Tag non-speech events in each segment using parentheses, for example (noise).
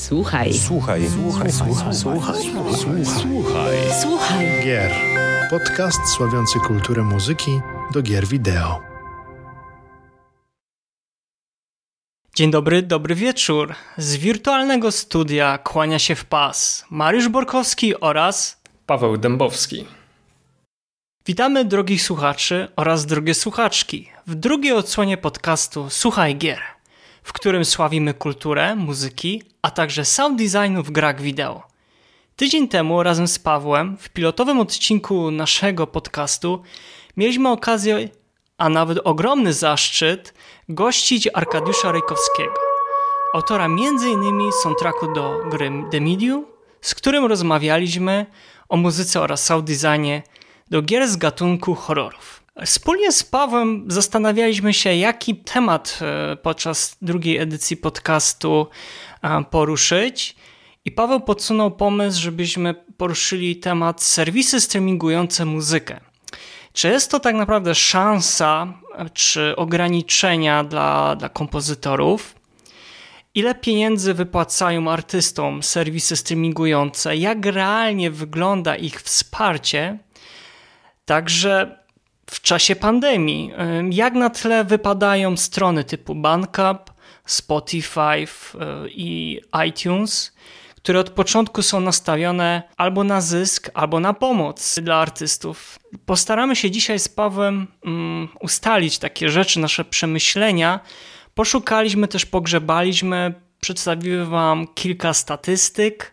Słuchaj. Słuchaj. Słuchaj. Słuchaj. Słuchaj. Słuchaj. Słuchaj. Słuchaj. Gier. Podcast sławiący kulturę muzyki do gier wideo. Dzień dobry, dobry wieczór. Z wirtualnego studia kłania się w pas Mariusz Borkowski oraz Paweł Dębowski. Witamy drogich słuchaczy oraz drogie słuchaczki w drugiej odsłonie podcastu Słuchaj Gier, w którym sławimy kulturę, muzyki, a także sound designu w grach wideo. Tydzień temu razem z Pawłem w pilotowym odcinku naszego podcastu mieliśmy okazję, a nawet ogromny zaszczyt, gościć Arkadiusza Rejkowskiego, autora m.in. soundtracku do gry The Medium, z którym rozmawialiśmy o muzyce oraz sound designie do gier z gatunku horrorów. Wspólnie z Pawłem zastanawialiśmy się, jaki temat e, podczas drugiej edycji podcastu e, poruszyć. I Paweł podsunął pomysł, żebyśmy poruszyli temat serwisy streamingujące muzykę. Czy jest to tak naprawdę szansa e, czy ograniczenia dla, dla kompozytorów? Ile pieniędzy wypłacają artystom serwisy streamingujące? Jak realnie wygląda ich wsparcie? Także w czasie pandemii, jak na tle wypadają strony typu Bandcamp, Spotify i iTunes, które od początku są nastawione albo na zysk, albo na pomoc dla artystów. Postaramy się dzisiaj z Pawłem um, ustalić takie rzeczy, nasze przemyślenia. Poszukaliśmy też, pogrzebaliśmy, przedstawimy Wam kilka statystyk.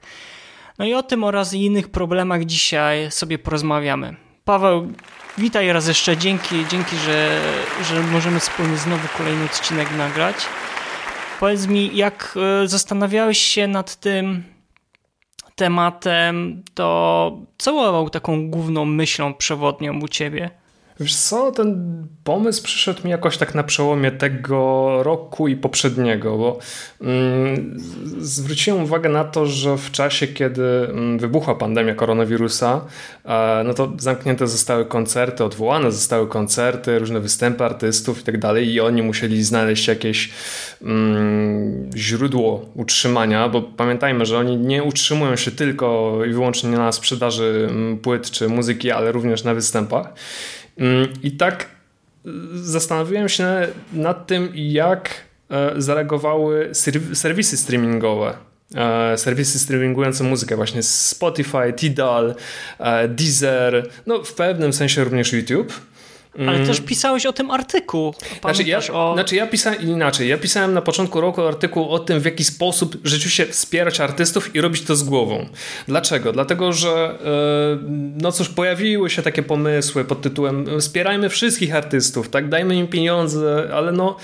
No i o tym oraz innych problemach dzisiaj sobie porozmawiamy. Paweł, witaj raz jeszcze. Dzięki, dzięki że, że możemy wspólnie znowu kolejny odcinek nagrać. Powiedz mi, jak zastanawiałeś się nad tym tematem, to co było taką główną myślą przewodnią u ciebie? Wiesz co, ten pomysł przyszedł mi jakoś tak na przełomie tego roku i poprzedniego, bo mm, zwróciłem uwagę na to, że w czasie, kiedy mm, wybuchła pandemia koronawirusa, e, no to zamknięte zostały koncerty, odwołane zostały koncerty, różne występy artystów i tak dalej i oni musieli znaleźć jakieś mm, źródło utrzymania, bo pamiętajmy, że oni nie utrzymują się tylko i wyłącznie na sprzedaży mm, płyt czy muzyki, ale również na występach. Mm, I tak zastanawiałem się nad tym, jak e, zareagowały serwisy streamingowe. E, serwisy streamingujące muzykę, właśnie Spotify, Tidal, e, Deezer, no w pewnym sensie również YouTube. Ale mm. też pisałeś o tym artykuł. Znaczy ja, o... znaczy ja pisałem inaczej. Ja pisałem na początku roku artykuł o tym, w jaki sposób rzeczywiście wspierać artystów i robić to z głową. Dlaczego? Dlatego, że no cóż, pojawiły się takie pomysły pod tytułem wspierajmy wszystkich artystów, tak? Dajmy im pieniądze, ale no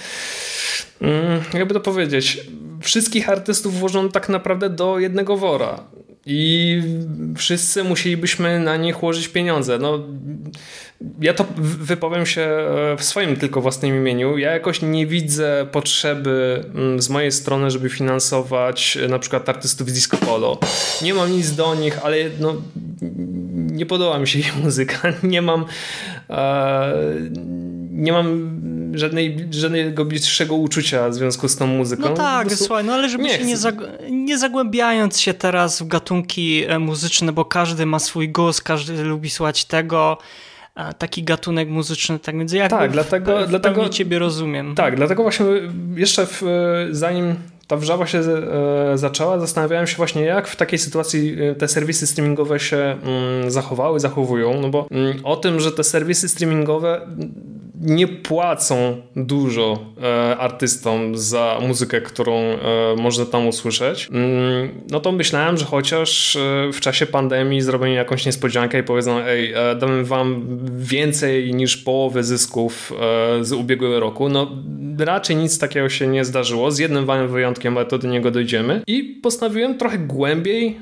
mm, jakby to powiedzieć, wszystkich artystów włożono tak naprawdę do jednego wora i wszyscy musielibyśmy na nich łożyć pieniądze. No, ja to wypowiem się e, w swoim tylko własnym imieniu. Ja jakoś nie widzę potrzeby mm, z mojej strony, żeby finansować e, na przykład artystów z disco polo. Nie mam nic do nich, ale no, nie podoba mi się ich muzyka. (laughs) Nie mam e, nie mam żadnej, żadnego bliższego uczucia w związku z tą muzyką. No tak, prostu... słuchaj, no ale żeby nie się nie, zag nie zagłębiając się teraz w gatunki muzyczne, bo każdy ma swój głos, każdy lubi słuchać tego, taki gatunek muzyczny, tak więc ja tak, dlatego, w, dlatego ciebie rozumiem. Tak, dlatego właśnie jeszcze w, zanim ta wrzawa się e, zaczęła, zastanawiałem się właśnie, jak w takiej sytuacji e, te serwisy streamingowe się mm, zachowały, zachowują, no bo mm, o tym, że te serwisy streamingowe nie płacą dużo e, artystom za muzykę, którą e, można tam usłyszeć, mm, no to myślałem, że chociaż e, w czasie pandemii zrobią jakąś niespodziankę i powiedzą, ej, damy wam więcej niż połowę zysków z ubiegłego roku. No raczej nic takiego się nie zdarzyło, z jednym wam wyjątkiem, ale to do niego dojdziemy. I postanowiłem trochę głębiej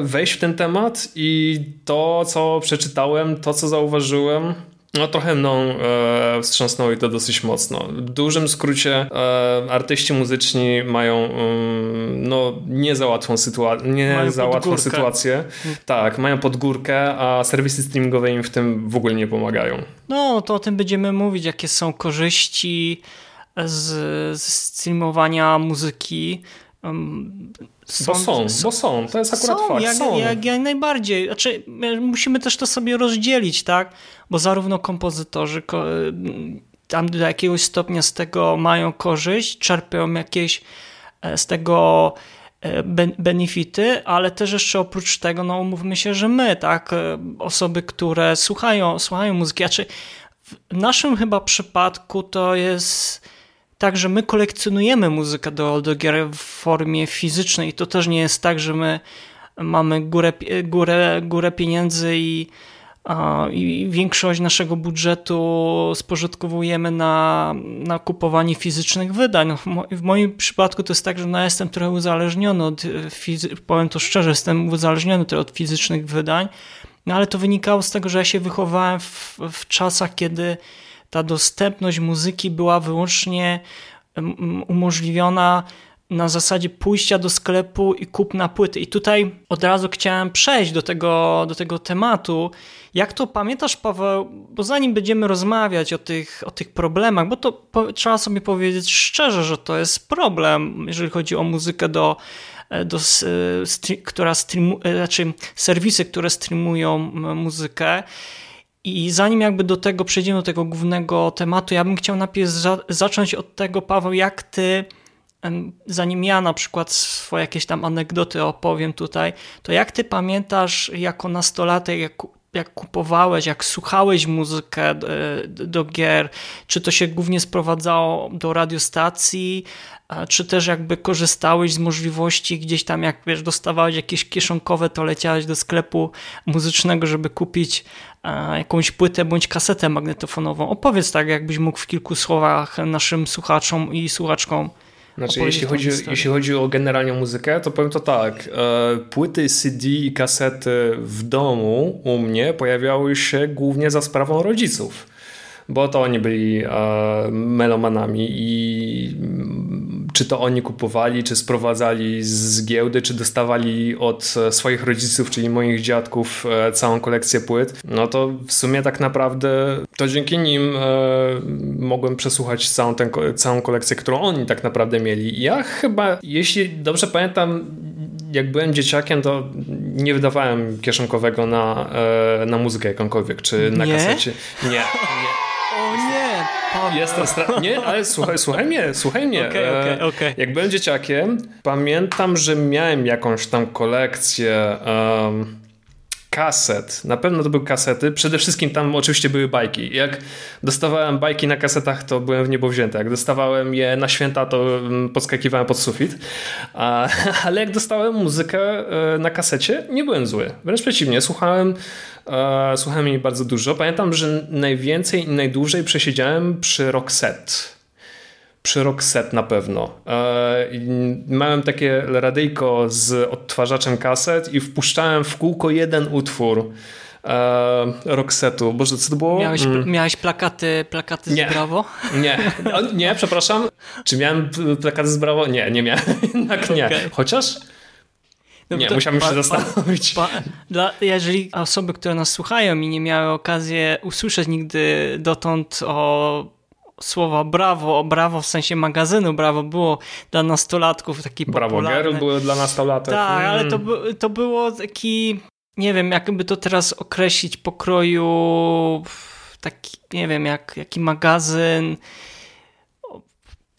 wejść w ten temat i to, co przeczytałem, to, co zauważyłem, no trochę mną e, wstrząsnęło i to dosyć mocno. W dużym skrócie e, artyści muzyczni mają um, no, nie za łatwą, sytua- nie mają za łatwą sytuację. Tak, mają podgórkę, a serwisy streamingowe im w tym w ogóle nie pomagają. No, to o tym będziemy mówić, jakie są korzyści z, z streamowania muzyki Um, są, bo są, bo są, to jest akurat są, fakt. Jak, są. Jak, jak najbardziej. Znaczy, musimy też to sobie rozdzielić, tak? Bo zarówno kompozytorzy tam do jakiegoś stopnia z tego mają korzyść, czerpią jakieś e, z tego e, benefity, ale też jeszcze oprócz tego, no umówmy się, że my, tak, e, osoby, które słuchają, słuchają muzyki, znaczy w naszym chyba przypadku to jest tak, że my kolekcjonujemy muzykę do, do gier w formie fizycznej to też nie jest tak, że my mamy górę, górę, górę pieniędzy i i większość naszego budżetu spożytkowujemy na, na kupowanie fizycznych wydań. W moim przypadku to jest tak, że no, jestem trochę uzależniony od, powiem to szczerze, jestem uzależniony od fizycznych wydań, no ale to wynikało z tego, że ja się wychowałem w, w czasach, kiedy ta dostępność muzyki była wyłącznie umożliwiona na zasadzie pójścia do sklepu i kupna płyty. I tutaj od razu chciałem przejść do tego, do tego tematu. Jak to pamiętasz, Paweł? Bo zanim będziemy rozmawiać o tych, o tych problemach, bo to po, trzeba sobie powiedzieć szczerze, że to jest problem, jeżeli chodzi o muzykę do, do, która streamu, znaczy serwisy, które streamują muzykę. I zanim jakby do tego przejdziemy, do tego głównego tematu, ja bym chciał najpierw za, zacząć od tego, Paweł, jak ty zanim ja na przykład swoje jakieś tam anegdoty opowiem tutaj, to jak ty pamiętasz jako nastolatek, jak, jak kupowałeś, jak słuchałeś muzykę do, do gier, czy to się głównie sprowadzało do radiostacji, czy też jakby korzystałeś z możliwości gdzieś tam, jak wiesz, dostawałeś jakieś kieszonkowe, to leciałeś do sklepu muzycznego, żeby kupić jakąś płytę bądź kasetę magnetofonową. Opowiedz tak, jakbyś mógł w kilku słowach naszym słuchaczom i słuchaczkom znaczy, jeśli chodzi, jeśli chodzi o generalnie muzykę, to powiem to tak. E, płyty CD i kasety w domu u mnie pojawiały się głównie za sprawą rodziców bo to oni byli e, melomanami i czy to oni kupowali, czy sprowadzali z giełdy, czy dostawali od swoich rodziców, czyli moich dziadków e, całą kolekcję płyt, no to w sumie tak naprawdę to dzięki nim e, mogłem przesłuchać całą, ten, całą kolekcję, którą oni tak naprawdę mieli. Ja chyba, jeśli dobrze pamiętam, jak byłem dzieciakiem, to nie wydawałem kieszonkowego na, e, na muzykę jakąkolwiek, czy na nie? kasecie. Nie, nie. O nie, Paweł. Jestem stra... Nie, ale słuchaj, słuchaj mnie, słuchaj mnie. Okay, okay, okay. Jak byłem dzieciakiem, pamiętam, że miałem jakąś tam kolekcję um, kaset. Na pewno to były kasety. Przede wszystkim tam oczywiście były bajki. Jak dostawałem bajki na kasetach, to byłem w niebo wzięty. Jak dostawałem je na święta, to mm, podskakiwałem pod sufit. A, (laughs) ale jak dostałem muzykę e, na kasecie, nie byłem zły. Wręcz przeciwnie, słuchałem e, słuchałem jej bardzo dużo. Pamiętam, że najwięcej i najdłużej przesiedziałem przy Roxette przy Roxette na pewno. E, miałem takie radyjko z odtwarzaczem kaset i wpuszczałem w kółko jeden utwór e, Roxetu. Boże, co to było? Miałeś, mm. miałeś plakaty, plakaty z nie. Brawo? Nie, o, nie, przepraszam. Czy miałem plakaty z Brawo? Nie, nie miałem. (laughs) Jednak nie. Okay. Chociaż... No nie, musiałem się zastanowić. Pa, dla, jeżeli osoby, które nas słuchają i nie miały okazji usłyszeć nigdy dotąd o słowa brawo, brawo w sensie magazynu, brawo było dla nastolatków taki Brawo popularny. Girl było dla nastolatek. Tak, mm. ale to, to było taki, nie wiem, jakby to teraz określić pokroju taki, nie wiem, jak, jaki magazyn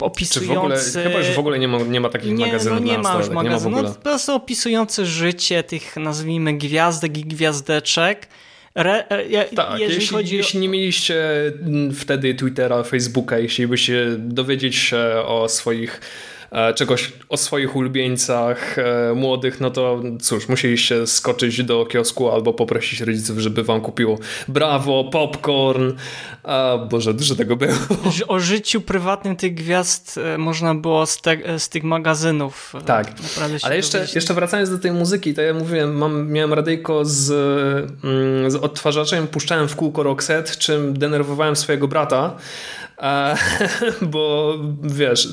opisujący... Czy w ogóle, chyba już w ogóle nie ma, nie ma takich nie, magazynów no nie ma już magazynu, no, po prostu opisujące życie tych, nazwijmy, gwiazdek i gwiazdeczek Re, e, tak, jeśli, chodzi jeśli nie mieliście wtedy Twittera, Facebooka, jeśli byście dowiedzieć się o swoich czegoś o swoich ulubieńcach e, młodych, no to cóż, musieliście skoczyć do kiosku albo poprosić rodziców, żeby wam kupiło brawo, popcorn. A Boże, dużo tego było. O życiu prywatnym tych gwiazd e, można było z, te, z tych magazynów. Tak, ale jeszcze, jeszcze wracając do tej muzyki, to ja mówiłem, mam, miałem radyjko z, mm, z odtwarzaczem, puszczałem w kółko Roxette, czym denerwowałem swojego brata, (laughs) bo wiesz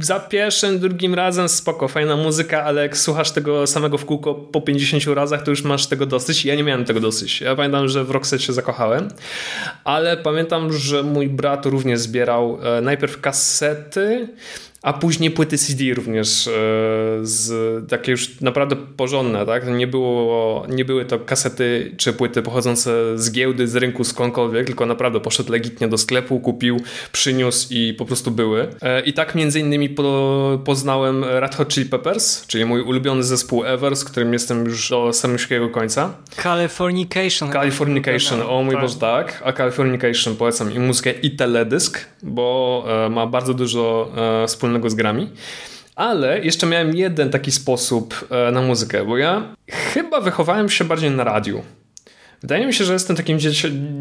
za pierwszym, drugim razem spoko, fajna muzyka, ale jak słuchasz tego samego w kółko po 50 razach, to już masz tego dosyć. Ja nie miałem tego dosyć. Ja pamiętam, że w Roxette się zakochałem, ale pamiętam, że mój brat również zbierał e, najpierw kasety, a później płyty CD również e, z takie już naprawdę porządne, tak? Nie, było, nie były to kasety czy płyty pochodzące z giełdy, z rynku, skądkolwiek, tylko naprawdę poszedł legitnie do sklepu, kupił, przyniósł i po prostu były. E, I tak między innymi po, poznałem Red Hot Chili Peppers, czyli mój ulubiony zespół ever, z którym jestem już do samego końca. Californication. Californication, o mój tak. Boże, tak. A Californication polecam i muzykę i teledysk, bo e, ma bardzo dużo wspólnego z grami. Ale jeszcze miałem jeden taki sposób e, na muzykę, bo ja chyba wychowałem się bardziej na radiu. Wydaje mi się, że jestem takim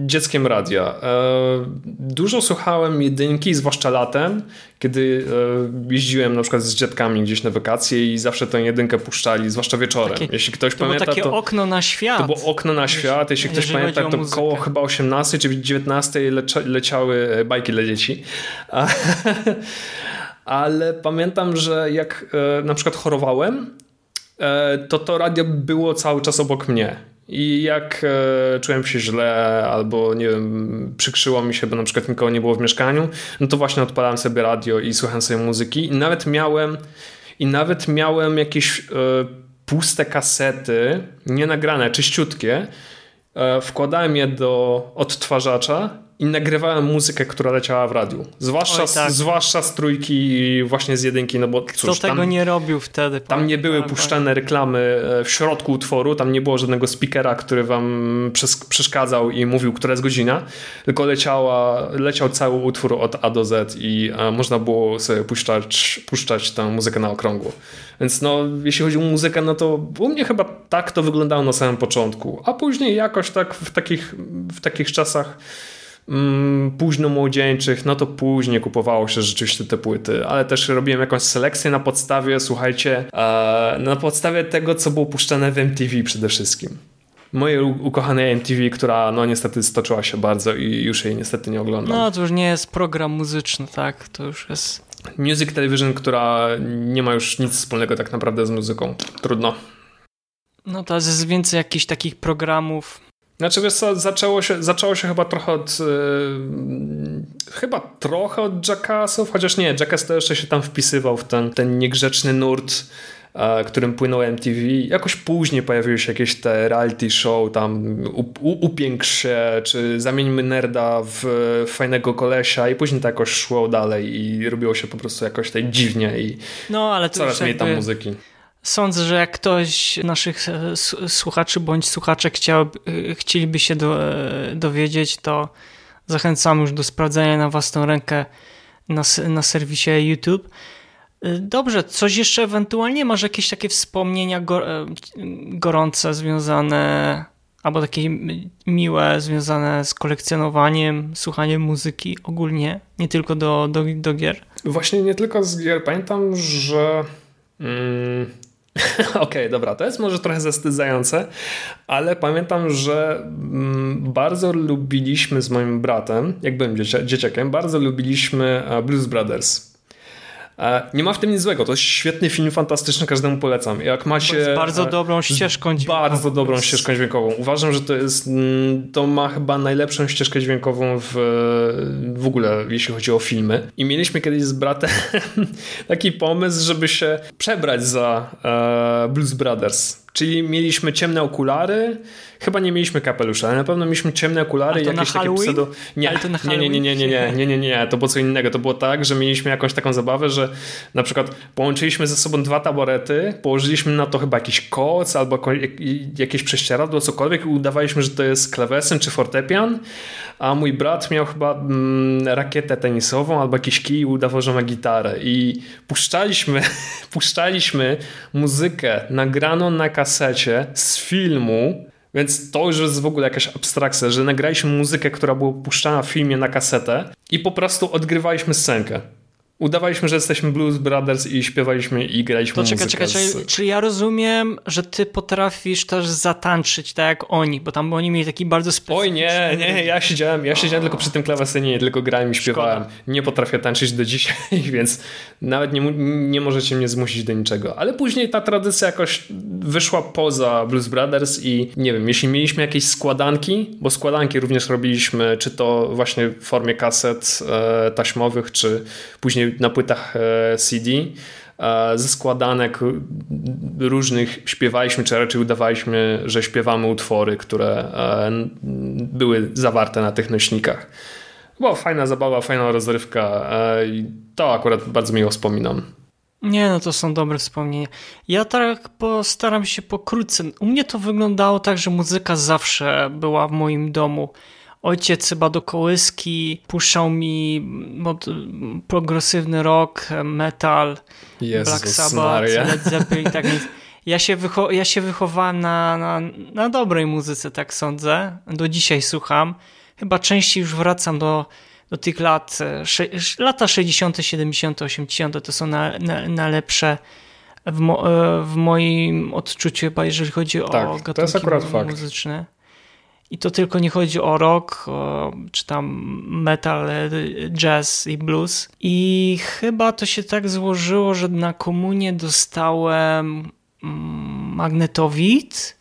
dzieckiem radia. E, dużo słuchałem jedynki, zwłaszcza latem, kiedy e, jeździłem na przykład z dziadkami gdzieś na wakacje i zawsze tę jedynkę puszczali, zwłaszcza wieczorem. Takie, jeśli ktoś to pamięta, było takie to, okno na świat. To było okno na świat. Jeśli ktoś pamięta, to koło chyba 18 czy 19 leciały bajki dla dzieci. (laughs) ale pamiętam, że jak e, na przykład chorowałem, e, to to radio było cały czas obok mnie. I jak e, czułem się źle, albo nie wiem, przykrzyło mi się, bo na przykład nikogo nie było w mieszkaniu, no to właśnie odpalałem sobie radio i słuchałem sobie muzyki. I nawet miałem, i nawet miałem jakieś puste kasety, nienagrane, czyściutkie. Wkładałem je do odtwarzacza i nagrywałem muzykę, która leciała w radiu. Zwłaszcza, Oj, tak. zwłaszcza z trójki właśnie z jedynki, no bo cóż, Kto tego tam, nie robił wtedy? Tam nie były tak, puszczane reklamy e, w środku utworu, tam nie było żadnego speakera, który wam przeszkadzał i mówił, która jest godzina, tylko leciała, leciał cały utwór od A do Z i e, można było sobie puszczać, puszczać tę muzykę na okrągło. Więc no, jeśli chodzi o muzykę, no to u mnie chyba tak to wyglądało na samym początku, a później jakoś tak w takich, w takich czasach mm, późno młodzieńczych, no to później kupowało się rzeczywiście te płyty, ale też robiłem jakąś selekcję na podstawie, słuchajcie, e, na podstawie tego, co było puszczane w MTV przede wszystkim. Mojej ukochanej MTV, która no niestety stoczyła się bardzo i już jej niestety nie oglądam. No to już nie jest program muzyczny, tak? To już jest... Music Television, która nie ma już nic wspólnego tak naprawdę z muzyką. Trudno. No to jest więcej jakichś takich programów znaczy wiesz co, zaczęło się, zaczęło się chyba trochę od yy, chyba trochę od Jackassów, chociaż nie, Jackass to jeszcze się tam wpisywał w ten, ten niegrzeczny nurt e, którym płynął MTV. Jakoś później pojawiły się jakieś te reality show, tam upiększ się, czy zamieńmy nerda w fajnego kolesia i później to jakoś szło dalej i robiło się po prostu jakoś tak dziwnie i no, ale coraz mniej tam muzyki. Sądzę, że jak ktoś naszych e, słuchaczy bądź słuchaczek chciał, e, chcieliby się do, e, dowiedzieć, to zachęcam już do sprawdzenia na własną rękę na, na serwisie YouTube. Dobrze, coś jeszcze ewentualnie? Masz jakieś takie wspomnienia gorące związane, albo takie miłe związane z kolekcjonowaniem, słuchaniem muzyki ogólnie, nie tylko do, do, do gier? Właśnie nie tylko z gier. Pamiętam, że... Mm (laughs) Okej, okay, dobra, to jest może trochę zastydzające, ale pamiętam, że mm, bardzo lubiliśmy z moim bratem, jak byłem dzieciakiem, bardzo lubiliśmy e, Blues Brothers. E, nie ma w tym nic złego. To jest świetny film, fantastyczny, każdemu polecam. Jak macie. Bardzo dobrą ścieżką dźwiękową. Bardzo dobrą ścieżką dźwiękową. Uważam, że to jest. Mm, to ma chyba najlepszą ścieżkę dźwiękową w, w ogóle, jeśli chodzi o filmy. I mieliśmy kiedyś z bratem (laughs) taki pomysł, żeby się przebrać za e, Blues Brothers. Czyli mieliśmy ciemne okulary, chyba nie mieliśmy kapelusza, ale na pewno mieliśmy ciemne okulary i jakieś takie pseudo... Nie, nie, nie, nie, nie, nie, nie, nie, nie, nie, to było co innego. To było tak, że mieliśmy jakąś taką zabawę, że na przykład połączyliśmy ze sobą dwa taborety, położyliśmy na to chyba jakiś koc albo jakieś prześcieradło, cokolwiek i udawaliśmy, że to jest klawesyn czy fortepian, a mój brat miał chyba mm, rakietę tenisową albo jakiś kij i udawał, że ma gitarę. I puszczaliśmy, (laughs) puszczaliśmy muzykę nagraną na kasecie z filmu, więc to już jest w ogóle jakaś abstrakcja, że nagraliśmy muzykę, która była puszczana w filmie na kasetę i po prostu odgrywaliśmy scenkę. Udawaliśmy, że jesteśmy Blues Brothers i śpiewaliśmy i graliśmy to muzykę. Czekaj, czekaj, z... czyli ja rozumiem, że ty potrafisz też zatańczyć tak jak oni, bo tam oni mieli taki bardzo specyficzny... Oj nie, (laughs) nie, ja siedziałem, ja siedziałem tylko przy tym klawesynie, tylko grałem i śpiewałem. Szkoda. Nie potrafię tańczyć do dzisiaj, (laughs) więc nawet nie, nie możecie mnie zmusić do niczego. Ale później ta tradycja jakoś wyszła poza Blues Brothers i nie wiem, jeśli mieliśmy jakieś składanki, bo składanki również robiliśmy, czy to właśnie w formie kaset e, taśmowych, czy później na płytach e, CD, e, ze składanek różnych śpiewaliśmy, czy raczej udawaliśmy, że śpiewamy utwory, które e, były zawarte na tych nośnikach. Była fajna zabawa, fajna rozrywka i to akurat bardzo miło wspominam. Nie, no to są dobre wspomnienia. Ja tak postaram się pokrótce. U mnie to wyglądało tak, że muzyka zawsze była w moim domu. Ojciec chyba do kołyski puszczał mi progresywny rock, metal, Jezus Black Sabbath, Maria. Led Zeppelin. Tak więc ja się, wycho ja się wychowałem na, na, na dobrej muzyce, tak sądzę. Do dzisiaj słucham. Chyba częściej już wracam do do tych lat, lata 60., 70., 80. to są na, na, najlepsze w, mo, e, w moim odczuciu chyba, jeżeli chodzi tak, o gatunki to jest akurat muzyczne. Fakt. I to tylko nie chodzi o rock, o, czy tam metal, e, jazz i blues. I chyba to się tak złożyło, że na komunie dostałem mm, magnetowid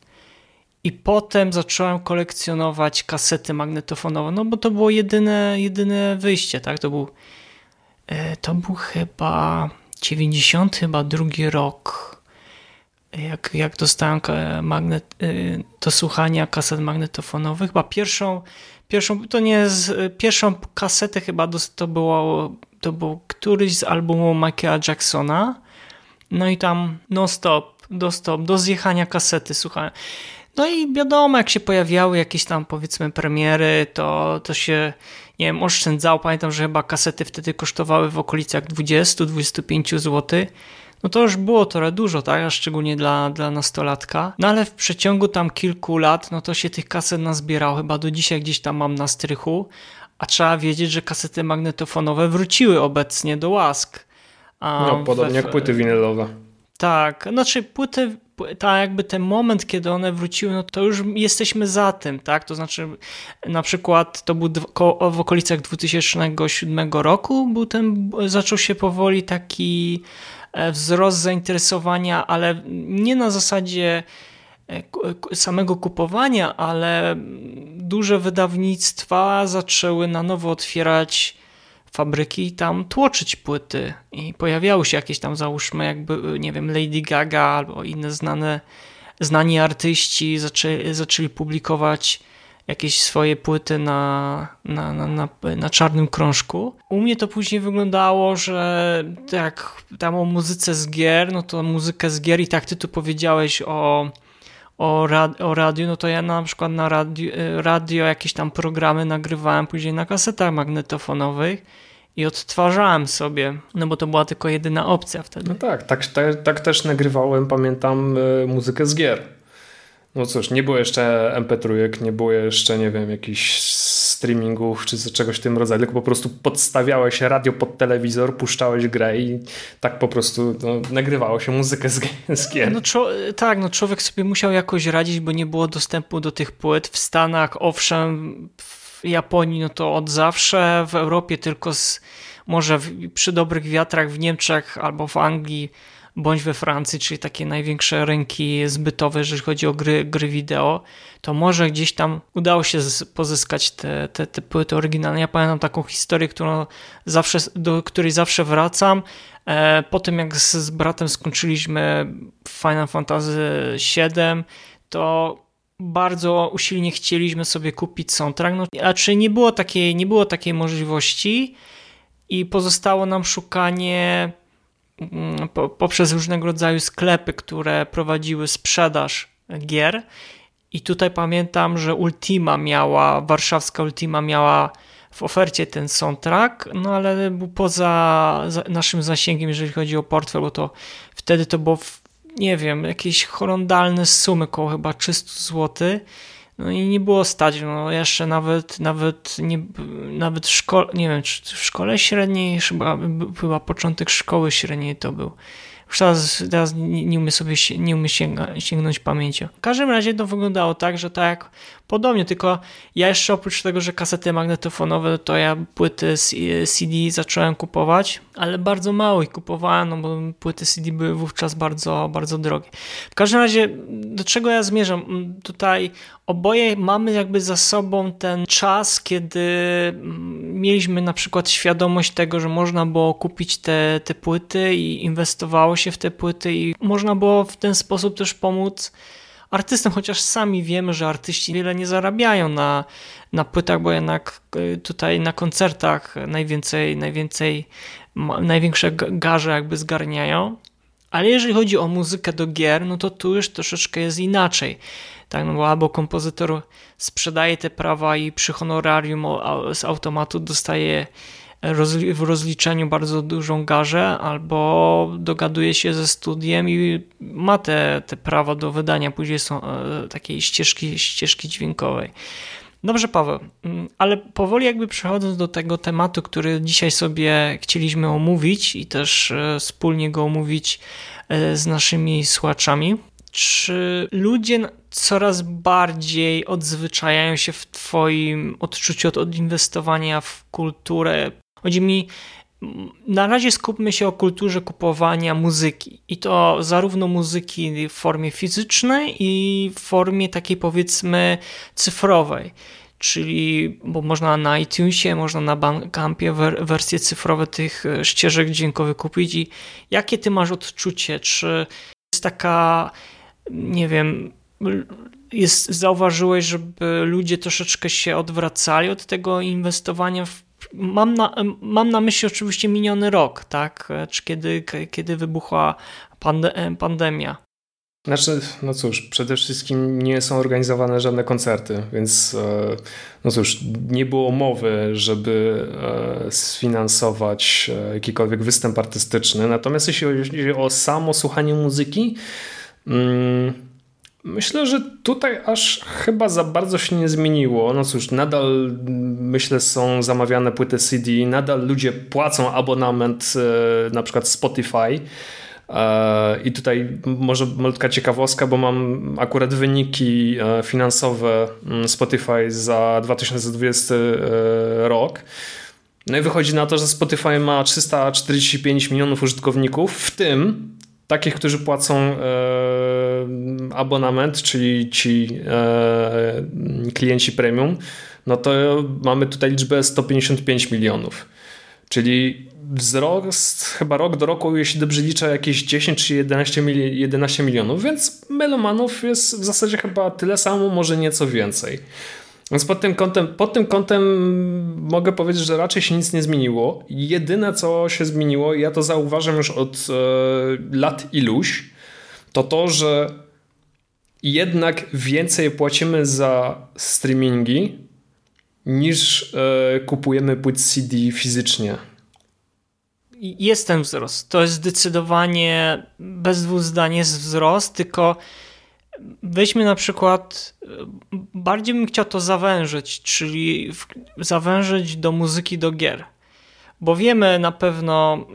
i potem zacząłem kolekcjonować kasety magnetofonowe, no bo to było jedyne, jedyne wyjście, tak? To był, e, to był chyba 90 chyba drugi rok, jak, jak dostałem magnet, e, do słuchania kaset magnetofonowych. Chyba pierwszą, pierwszą to nie pierwszą kasetę chyba to było, to był któryś z albumów Michaela Jacksona. No i tam non stop, do stop, do zjechania kasety słuchałem. No i wiadomo, jak się pojawiały jakieś tam powiedzmy premiery, to, to się, nie wiem, oszczędzało. Pamiętam, że chyba kasety wtedy kosztowały w okolicach 20-25 zł. No to już było trochę dużo, tak? A szczególnie dla, dla nastolatka. No ale w przeciągu tam kilku lat, no to się tych kaset nazbierało. Chyba do dzisiaj gdzieś tam mam na strychu. A trzeba wiedzieć, że kasety magnetofonowe wróciły obecnie do łask. no, podobnie jak płyty winylowe. Tak, znaczy płyty, ta jakby ten moment, kiedy one wróciły, no to już jesteśmy za tym, tak? To znaczy na przykład to był w okolicach 2007 roku był ten, zaczął się powoli taki e, wzrost zainteresowania, ale nie na zasadzie e, samego kupowania, ale duże wydawnictwa zaczęły na nowo otwierać fabryki tam tłoczyć płyty i pojawiały się jakieś tam załóżmy jakby, nie wiem, Lady Gaga albo inne znane, znani artyści zaczęli, zaczęli publikować jakieś swoje płyty na, na, na, na, na czarnym krążku. U mnie to później wyglądało, że tak tam o muzyce z gier, no to muzykę z gier i tak ty tu powiedziałeś o o, rad, o radiu, no to ja na przykład na radio, radio jakieś tam programy nagrywałem później na kasetach magnetofonowych i odtwarzałem sobie, no bo to była tylko jedyna opcja wtedy. No tak, tak, tak, tak też nagrywałem, pamiętam, e, muzykę z gier. No cóż, nie było jeszcze MP3, nie było jeszcze, nie wiem, jakichś streamingów czy czegoś w tym rodzaju, tylko po prostu podstawiałeś radio pod telewizor, puszczałeś grę i tak po prostu no, nagrywało się muzykę z, z gier. No, tak, no człowiek sobie musiał jakoś radzić, bo nie było dostępu do tych płyt. W Stanach, owszem, w Japonii no to od zawsze, w Europie tylko z, może w, przy dobrych wiatrach w Niemczech albo w Anglii bądź we Francji, czyli takie największe rynki zbytowe, jeżeli chodzi o gry, gry wideo, to może gdzieś tam udało się pozyskać te, te, te płyty oryginalne. Ja pamiętam taką historię, którą zawsze, do której zawsze wracam. E, po tym jak z, z bratem skończyliśmy Final Fantasy VII, to bardzo usilnie chcieliśmy sobie kupić soundtrack, no, a nie było takiej, nie było takiej możliwości i pozostało nam szukanie Mm, poprzez różnego rodzaju sklepy, które prowadziły sprzedaż gier. I tutaj pamiętam, że Ultima miała, warszawska Ultima miała w ofercie ten soundtrack, no ale był poza naszym zasięgiem, jeżeli chodzi o portfel, bo to wtedy to było, nie wiem, jakieś horrendalne sumy, około chyba 300 zł. No i nie było stać, no jeszcze nawet, nawet, nie, nawet w szkole, nie wiem, czy w szkole średniej, chyba, chyba początek szkoły średniej to był. Już teraz, teraz nie, umiem sobie nie umiem sięga, sięgnąć pamięcią. W każdym razie to wyglądało tak, że tak jak podobnie, tylko ja jeszcze oprócz tego, że kasety magnetofonowe, to ja płyty CD zacząłem kupować, ale bardzo mało ich kupowałem, no bo płyty CD były wówczas bardzo, bardzo drogie. W każdym razie, do czego ja zmierzam? Tutaj oboje mamy jakby za sobą ten czas, kiedy mieliśmy na przykład świadomość tego, że można było kupić te, te płyty i inwestowało się w te płyty i można było w ten sposób też pomóc artystom, chociaż sami wiemy, że artyści wiele nie zarabiają na, na płytach, bo jednak y, tutaj na koncertach najwięcej, najwięcej, największe garze jakby zgarniają. Ale jeżeli chodzi o muzykę do gier, no to tu już troszeczkę jest inaczej. Tak, no bo albo kompozytor sprzedaje te prawa i przy honorarium z automatu dostaje w rozliczeniu bardzo dużą garzę, albo dogaduje się ze studiem i ma te, te prawa do wydania później są e, takiej ścieżki, ścieżki dźwiękowej. Dobrze, Paweł, mm, ale powoli jakby przechodząc do tego tematu, który dzisiaj sobie chcieliśmy omówić i też e, wspólnie go omówić e, z naszymi słuchaczami, czy ludzie coraz bardziej odzwyczajają się w Twoim odczuciu od, od inwestowania w kulturę Chodzi mi, na razie skupmy się o kulturze kupowania muzyki i to zarówno muzyki w formie fizycznej i w formie takiej powiedzmy cyfrowej. Czyli, bo można na iTunesie, można na Bandcampie wersje cyfrowe tych e, ścieżek dźwiękowych kupić i jakie ty masz odczucie? Czy jest taka, nie wiem, jest, zauważyłeś, żeby ludzie troszeczkę się odwracali od tego inwestowania w mam na, mam na myśli oczywiście miniony rok, tak? Czy kiedy, kiedy wybuchła pande, pandemia. Znaczy, no cóż, przede wszystkim nie są organizowane żadne koncerty, więc e, no cóż, nie było mowy, żeby e, sfinansować e, jakikolwiek występ artystyczny. Natomiast jeśli chodzi o samo słuchanie muzyki, mm, Myślę, że tutaj aż chyba za bardzo się nie zmieniło. No cóż, nadal myślę są zamawiane płyty CD, nadal ludzie płacą abonament e, na przykład Spotify. E, I tutaj może malutka ciekawostka, bo mam akurat wyniki e, finansowe mm, Spotify za 2020 rok. No i wychodzi na to, że Spotify ma 345 milionów użytkowników, w tym takich, którzy płacą e, abonament, czyli ci e, klienci premium, no to mamy tutaj liczbę 155 milionów. Czyli wzrost chyba rok do roku, jeśli dobrze liczę, jakieś 10 czy 11, 11 milionów, więc melomanów jest w zasadzie chyba tyle samo, może nieco więcej. Więc pod tym, kątem, pod tym kątem mogę powiedzieć, że raczej się nic nie zmieniło. Jedyne, co się zmieniło, ja to zauważam już od e, lat iluś, to to, że jednak więcej płacimy za streamingi niż e, kupujemy płyt CD fizycznie. Jest ten wzrost. To jest zdecydowanie bez dwóch zdań jest wzrost, tylko weźmy na przykład, bardziej bym chciał to zawężyć, czyli zawężyć do muzyki, do gier. Bo wiemy na pewno,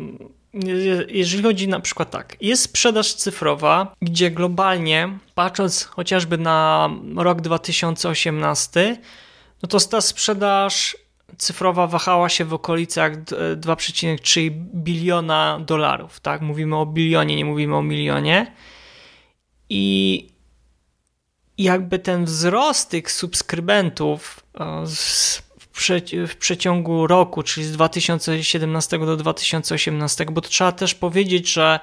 jeżeli chodzi na przykład tak, jest sprzedaż cyfrowa, gdzie globalnie, patrząc chociażby na rok 2018, no to ta sprzedaż cyfrowa wahała się w okolicach 2,3 biliona dolarów. Tak? Mówimy o bilionie, nie mówimy o milionie. I jakby ten wzrost tych subskrybentów e, w przeciągu roku, czyli z 2017 do 2018, bo to trzeba też powiedzieć, że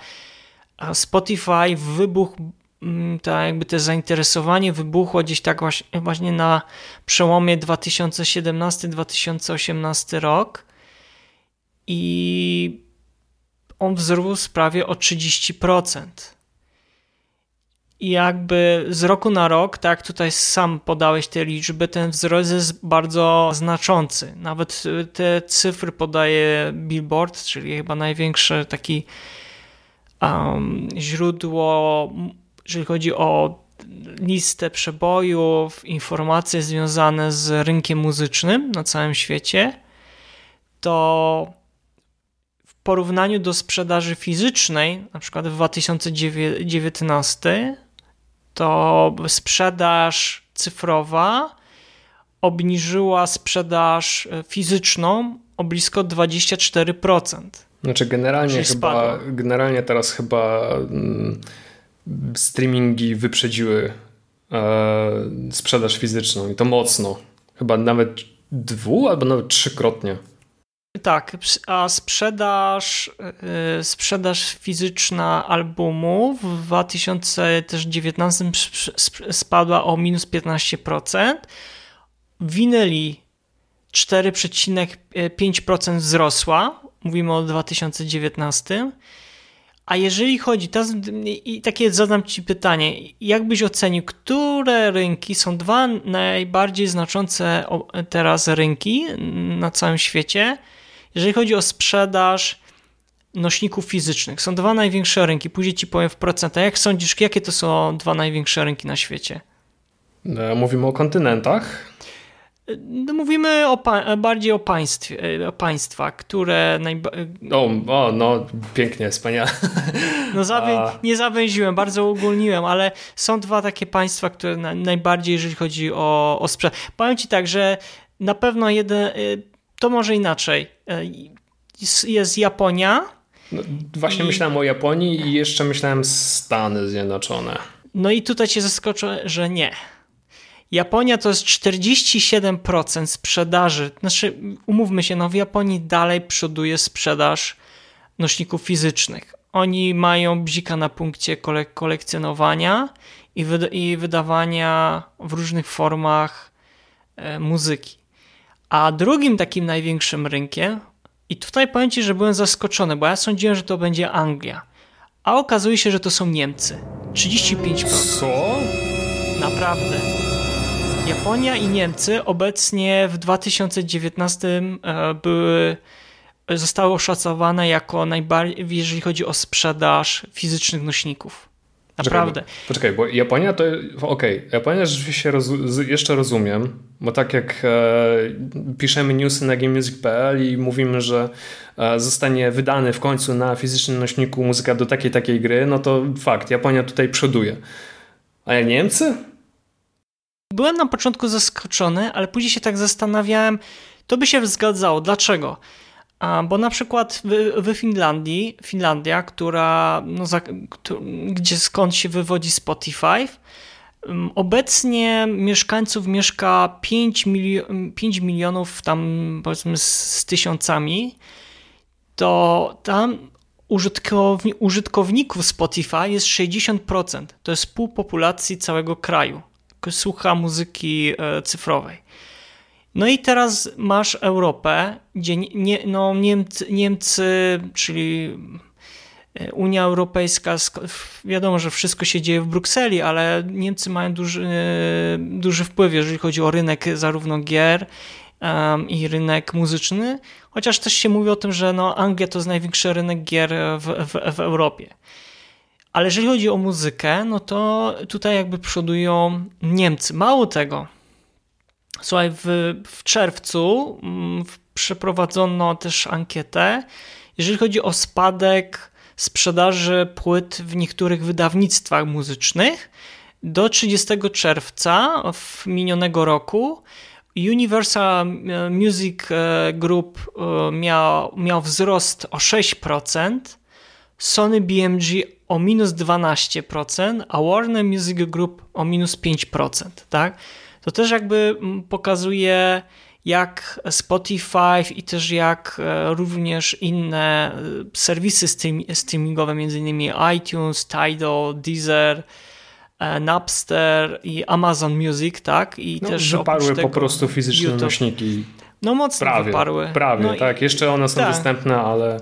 e, Spotify wybuchł, ta jakby te zainteresowanie wybuchło gdzieś tak właśnie na przełomie 2017-2018 rok i on wzrósł prawie o 30% i jakby z roku na rok, tak tutaj sam podałeś te liczby, ten wzrost jest bardzo znaczący. Nawet te cyfry podaje Billboard, czyli chyba największe taki um, źródło, jeżeli chodzi o listę przebojów, informacje związane z rynkiem muzycznym na całym świecie, to porównaniu do sprzedaży fizycznej, na przykład w 2019, to sprzedaż cyfrowa obniżyła sprzedaż e, fizyczną o blisko 24%. Znaczy generalnie chyba, generalnie teraz chyba mm, streamingi wyprzedziły e, sprzedaż fizyczną i to mocno. Chyba nawet dwu albo nawet trzykrotnie. Tak, a sprzedaż, yy, sprzedaż fizyczna albumu w 2019 spadła o minus 15%. Winyli 4,5% wzrosła. Mówimy o 2019. A jeżeli chodzi, i takie zadam Ci pytanie, jak byś ocenił, które rynki są dwa najbardziej znaczące teraz rynki na całym świecie, jeżeli chodzi o sprzedaż nośników fizycznych? Są dwa największe rynki, później Ci powiem w procentach. Jak sądzisz, jakie to są dwa największe rynki na świecie? E, mówimy o kontynentach. No, mówimy o bardziej o, państwie, o państwa, które. O, o, no pięknie, wspaniale. No zawę... nie zawęziłem, bardzo ogólniłem, ale są dwa takie państwa, które na... najbardziej, jeżeli chodzi o, o sprzedaż. Powiem ci tak, że na pewno jeden. To może inaczej. Y, jest Japonia. No, właśnie i... myślałem o Japonii i jeszcze myślałem Stany Zjednoczone. No i tutaj cię zaskoczę, że nie. Japonia to jest 47% sprzedaży. Znaczy, umówmy się, no w Japonii dalej przoduje sprzedaż nośników fizycznych. Oni mają bzika na punkcie kolek kolekcjonowania i, wyd i, wydawania w różnych formach e, muzyki. A drugim takim największym rynkiem, i tutaj powiem Ci, że byłem zaskoczony, bo ja sądziłem, że to będzie Anglia. A okazuje się, że to są Niemcy. 35%. Co? Naprawdę. Japonia i Niemcy obecnie w 2019 e, były, zostały oszacowane jako najbardziej, jeżeli chodzi o sprzedaż fizycznych nośników. Naprawdę. Poczekaj, poczekaj bo Japonia to. Okej, okay, Japonia rzeczywiście roz, jeszcze rozumiem, bo tak jak e, piszemy newsy na gamemusic.pl i mówimy, że e, zostanie wydany w końcu na fizycznym nośniku muzyka do takiej takiej gry, no to fakt, Japonia tutaj przoduje. A Niemcy? Byłem na początku zaskoczony, ale później się tak zastanawiałem, to by się zgadzało. Dlaczego? Bo na przykład w, Finlandii, Finlandia, która, no, za, gdzie skąd się wywodzi Spotify, obecnie mieszkańców mieszka 5, milio 5 milionów tam powiedzmy z, z tysiącami, to tam użytkowni użytkowników Spotify jest 60%. To jest pół populacji całego kraju słucha muzyki e, cyfrowej. No i teraz masz Europę, gdzie nie, no Niemcy, Niemcy, czyli e, Unia Europejska, wiadomo, że wszystko się dzieje w Brukseli, ale Niemcy mają duży, e, duży wpływ, jeżeli chodzi o rynek zarówno gier i rynek muzyczny, chociaż też się mówi o tym, że no Anglia to jest największy rynek gier w, w, w Europie. Ale jeżeli chodzi o muzykę, no to tutaj jakby przodują Niemcy. Mało tego. Słuchaj, w, w czerwcu mm, przeprowadzono też ankietę, jeżeli chodzi o spadek sprzedaży płyt w niektórych wydawnictwach muzycznych. Do 30 czerwca w minionego roku Universal Music e, Group e, miał, miał wzrost o 6%, Sony BMG o minus 12%, a Warner Music Group o minus 5%, tak? To też jakby mm, pokazuje, jak Spotify i też jak e, również inne e, serwisy streamingowe, m.in. iTunes, Tidal, Deezer, e, Napster i Amazon Music, tak? I no, też wyparły po prostu fizyczne YouTube. nośniki. No mocno prawie, wyparły. Prawie, no tak. I... Jeszcze one są tak. dostępne, ale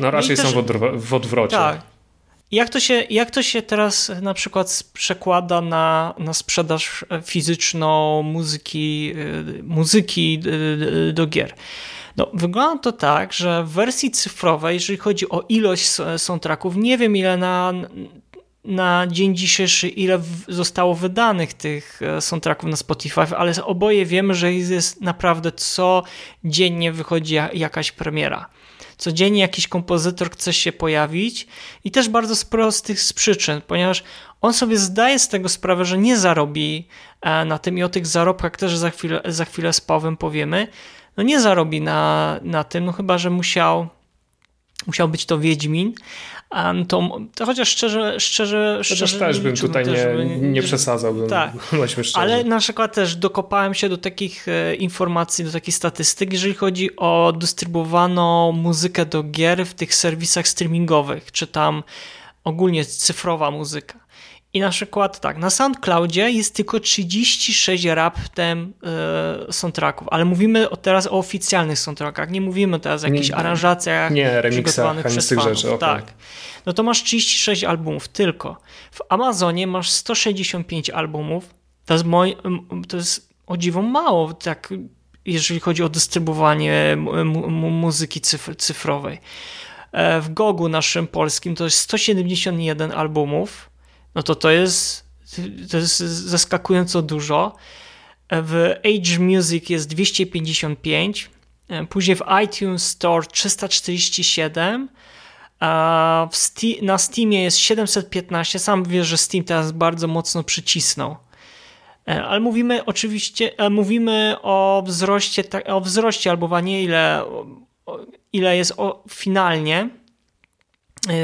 no raczej no są też... w, odwrocie. Tak. Jak to, się, jak to się teraz na przykład przekłada na, na sprzedaż fizyczną muzyki, y, muzyki y, do gier? No, wygląda to tak, że w wersji cyfrowej, jeżeli chodzi o ilość soundtracków, nie wiem ile na, na dzień dzisiejszy, ile zostało wydanych tych e, soundtracków na Spotify, ale oboje wiemy, że jest naprawdę co dziennie wychodzi jakaś premiera. Codziennie jakiś kompozytor chce się pojawić i też bardzo z prostych z przyczyn, ponieważ on sobie zdaje z tego sprawę, że nie zarobi e, na tym i o tych zarobkach też za chwilę, za chwilę z Pawłem powiemy, no nie zarobi na, na tym, no chyba, że musiał musiał być to Wiedźmin, to, to chociaż szczerze, szczerze, szczerze też bym tutaj nie, nie przesadzał. Tak, ale na przykład też dokopałem się do takich e, informacji, do takich statystyk, jeżeli chodzi o dystrybuowaną muzykę do gier w tych serwisach streamingowych, czy tam ogólnie cyfrowa muzyka. I na przykład tak, na SoundCloudzie jest tylko 36 raptem e, soundtracków, ale mówimy teraz o oficjalnych soundtrackach, nie mówimy teraz o jakichś nie, aranżacjach nie, przygotowanych przez fanów. Rzeczy, okay. Tak. No to masz 36 albumów tylko. W Amazonie masz 165 albumów. To jest, moj, to jest o dziwo mało, tak, jeżeli chodzi o dystrybuowanie muzyki cyfrowej. E, w Gogu naszym polskim to jest 171 albumów no to to jest, to jest zaskakująco dużo. W Age Music jest 255, później w iTunes Store 347, a Steam, na Steamie jest 715. Sam wiesz, że Steam teraz bardzo mocno przycisnął. E, ale mówimy oczywiście, e, mówimy o wzroście, o wzroście albo nie ile, ile jest finalnie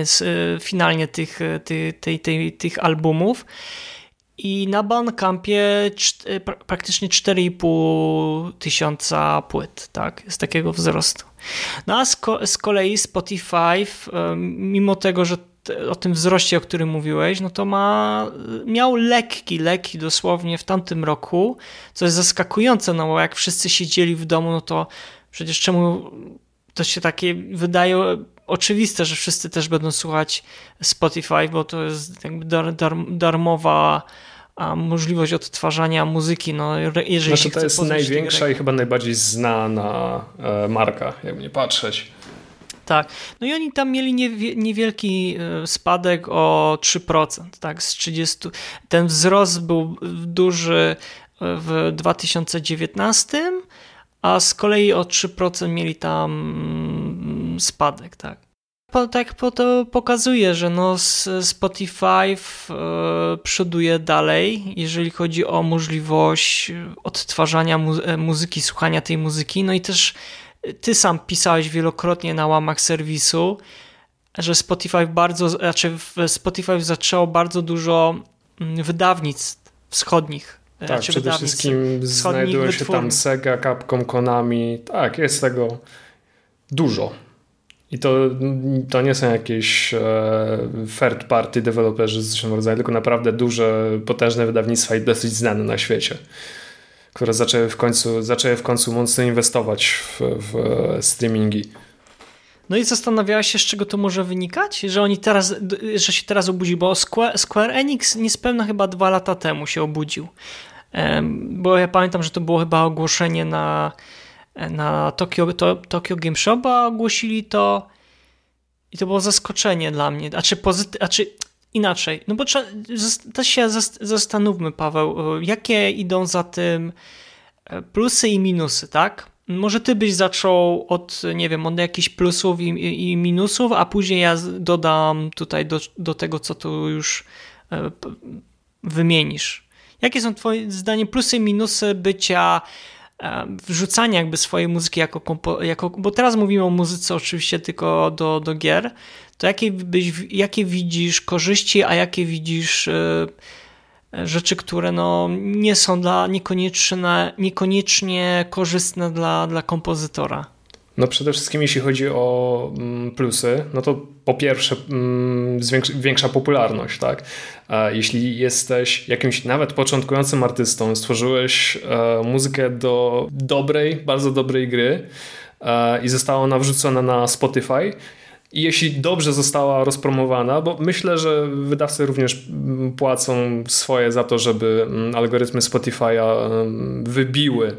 z, y, finalnie tych, y, tych, tych, tych, tych albumów. I na Bandcampie praktycznie 4,5 tysiąca płyt, tak, z takiego wzrostu. No a z, ko z kolei Spotify, mimo tego, że o tym wzroście, o którym mówiłeś, no to ma, miał lekki, lekki dosłownie w tamtym roku, co jest zaskakujące, no bo jak wszyscy siedzieli w domu, no to przecież czemu to się takie wydaje oczywiste, że wszyscy też będą słuchać Spotify, bo to jest jakby dar, dar, darmowa możliwość odtwarzania muzyki. No, jeżeli znaczy, to jest największa i chyba najbardziej znana e, marka, jak nie patrzeć. Tak. No i oni tam mieli niewielki e, spadek o 3%, tak, z 30. Ten wzrost był duży w 2019, a z kolei o 3% mieli tam spadek, tak. Tak to pokazuje, że no Spotify e, przoduje dalej, jeżeli chodzi o możliwość odtwarzania e, muzyki, słuchania tej muzyki. No i też ty sam pisałeś wielokrotnie na łamach serwisu, że Spotify bardzo, znaczy Spotify zaczęło bardzo dużo mm, wydawnictw wschodnich tak, przede wszystkim znajduje się tam Sega, Capcom, Konami. Tak, jest tego dużo. I to, to nie są jakieś e, third party deweloperzy z zresztą rodzaju, tylko naprawdę duże, potężne wydawnictwa i dosyć znane na świecie, które zaczęły w końcu, zaczęły w końcu mocno inwestować w, w streamingi. No i zastanawiałaś się, z czego to może wynikać? Że oni teraz, że się teraz obudził, bo Square, Square Enix niespełna chyba dwa lata temu się obudził. Bo ja pamiętam, że to było chyba ogłoszenie na, na Tokyo, to, Tokyo Game Show, ogłosili to i to było zaskoczenie dla mnie. A czy, pozyty, a czy inaczej? No bo to się zastanówmy, Paweł, jakie idą za tym e, plusy i minusy, tak? Może ty byś zaczął od, nie wiem, od jakichś plusów i, i minusów, a później ja dodam tutaj do, do tego, co tu już e, wymienisz. Jakie są twoim zdaniem plusy i minusy bycia e, wrzucania jakby swojej muzyki jako, kompo, jako bo teraz mówimy o muzyce oczywiście tylko do, do gier, to jakie, byś, jakie widzisz korzyści, a jakie widzisz e, rzeczy, które no nie są dla niekoniecznie, niekoniecznie korzystne dla, dla kompozytora? No przede wszystkim jeśli chodzi o mm, plusy, no to po pierwsze mm, większa popularność, tak? Jeśli jesteś jakimś nawet początkującym artystą, stworzyłeś e, muzykę do dobrej, bardzo dobrej gry e, i została ona wrzucona na Spotify, i jeśli dobrze została rozpromowana, bo myślę, że wydawcy również mm, płacą swoje za to, żeby algorytmy Spotify'a wybiły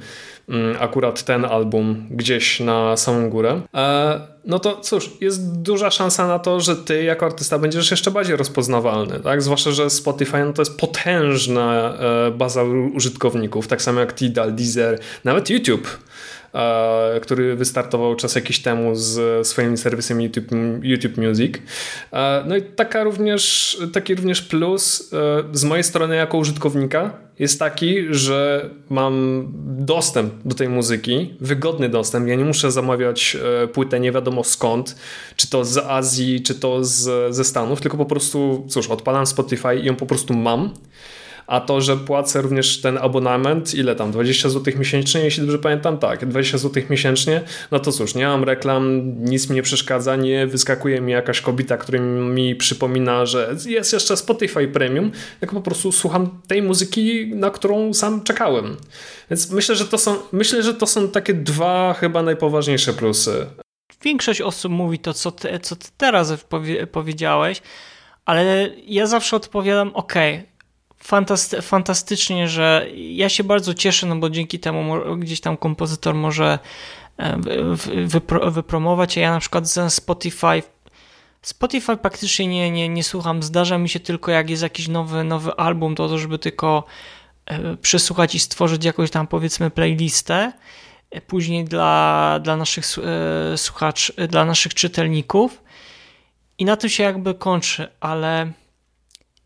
akurat ten album gdzieś na samą górę, e, no to cóż, jest duża szansa na to, że ty jako artysta będziesz jeszcze bardziej rozpoznawalny, tak? Zwłaszcza, że Spotify no to jest potężna e, baza użytkowników, tak samo jak Tidal, Deezer, nawet YouTube który wystartował czas jakiś temu z swoim serwisem YouTube, YouTube Music. E, no i taka również, taki również plus z mojej strony jako użytkownika jest taki, że mam dostęp do tej muzyki, wygodny dostęp. Ja nie muszę zamawiać płytę nie wiadomo skąd, czy to z Azji, czy to z, ze Stanów, tylko po prostu, cóż, odpalam Spotify i ją po prostu mam a to, że płacę również ten abonament, ile tam, 20 zł miesięcznie, jeśli dobrze pamiętam, tak, 20 zł miesięcznie, no to cóż, nie mam reklam, nic mi nie przeszkadza, nie wyskakuje mi jakaś kobieta, która mi przypomina, że jest jeszcze Spotify Premium, jak po prostu słucham tej muzyki, na którą sam czekałem. Więc myślę, że to są, myślę, że to są takie dwa chyba najpoważniejsze plusy. Większość osób mówi to, co ty, co ty teraz powiedziałeś, ale ja zawsze odpowiadam, ok, fantasty fantastycznie, że ja się bardzo cieszę, no bo dzięki temu gdzieś tam kompozytor może e, wypro wypromować, a ja na przykład z Spotify Spotify praktycznie nie, nie, nie słucham, zdarza mi się tylko jak jest jakiś nowy, nowy album, to, to żeby tylko e, przesłuchać i stworzyć jakąś tam powiedzmy playlistę e, później dla, dla naszych słuchaczy, dla naszych czytelników. I na tym się jakby kończy, ale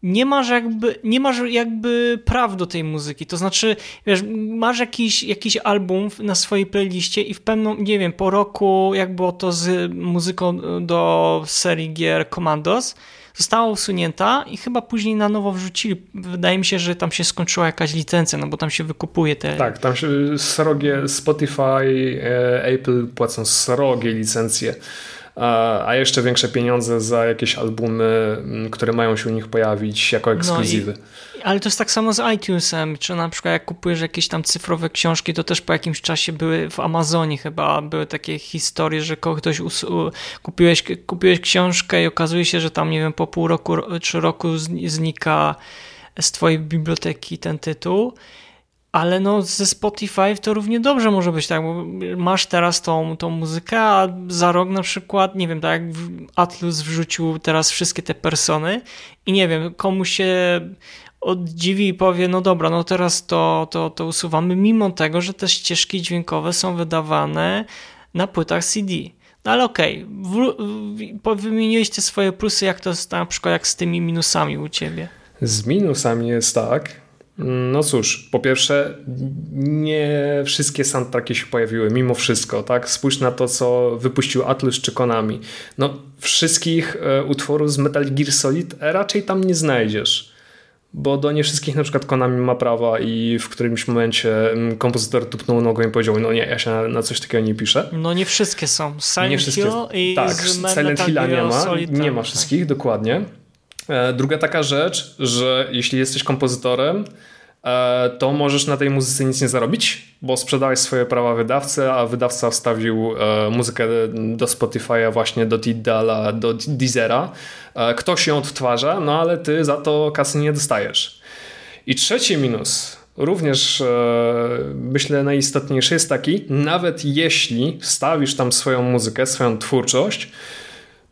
nie masz jakby, nie masz jakby praw do tej muzyki. To znaczy, wiesz, masz jakiś, jakiś album na swojej playliście i w pewną, nie wiem, po roku, jak było to z muzyką do serii gier Commandos, została usunięta i chyba później na nowo wrzucili. Wydaje mi się, że tam się skończyła jakaś licencja, no bo tam się wykupuje te... Tak, tam się srogie Spotify, e, Apple płacą srogie licencje a jeszcze większe pieniądze za jakieś albumy, które mają się u nich pojawić jako ekskluzywy. No i, ale to jest tak samo z iTunesem, czy na przykład jak kupujesz jakieś tam cyfrowe książki, to też po jakimś czasie były w Amazonie chyba, były takie historie, że ktoś kupiłeś, kupiłeś książkę i okazuje się, że tam nie wiem, po pół roku czy roku znika z twojej biblioteki ten tytuł ale no ze Spotify to równie dobrze może być tak, bo masz teraz tą, tą muzykę, a za rok na przykład, nie wiem, tak jak Atlus wrzucił teraz wszystkie te persony i nie wiem, komuś się oddziwi i powie, no dobra, no teraz to, to, to usuwamy, mimo tego, że te ścieżki dźwiękowe są wydawane na płytach CD. No ale okej, okay, swoje plusy, jak to na przykład jak z tymi minusami u ciebie? Z minusami jest tak, no cóż, po pierwsze, nie wszystkie soundtracki się pojawiły, mimo wszystko, tak? Spójrz na to, co wypuścił Atlus czy Konami. No, wszystkich e, utworów z Metal Gear Solid raczej tam nie znajdziesz, bo do nie wszystkich na przykład Konami ma prawa i w którymś momencie mm, kompozytor tupnął nogą i powiedział, no nie, ja się na, coś takiego nie piszę. No nie wszystkie są. Silent nie wszystkie, Hill i Tak, Silent Hilla nie ma, Solid, nie ma wszystkich, dokładnie. E, druga taka rzecz, że jeśli jesteś kompozytorem, e, to możesz na tej muzyce nic nie zarobić, bo sprzedałeś swoje prawa wydawcy, a wydawca wstawił e, muzykę do Spotify'a właśnie do Tidala, do Deezera. Ktoś ją odtwarza, no ale ty za to kasy nie dostajesz. I trzeci minus, również myślę najistotniejszy jest taki, nawet jeśli wstawisz tam swoją muzykę, swoją twórczość,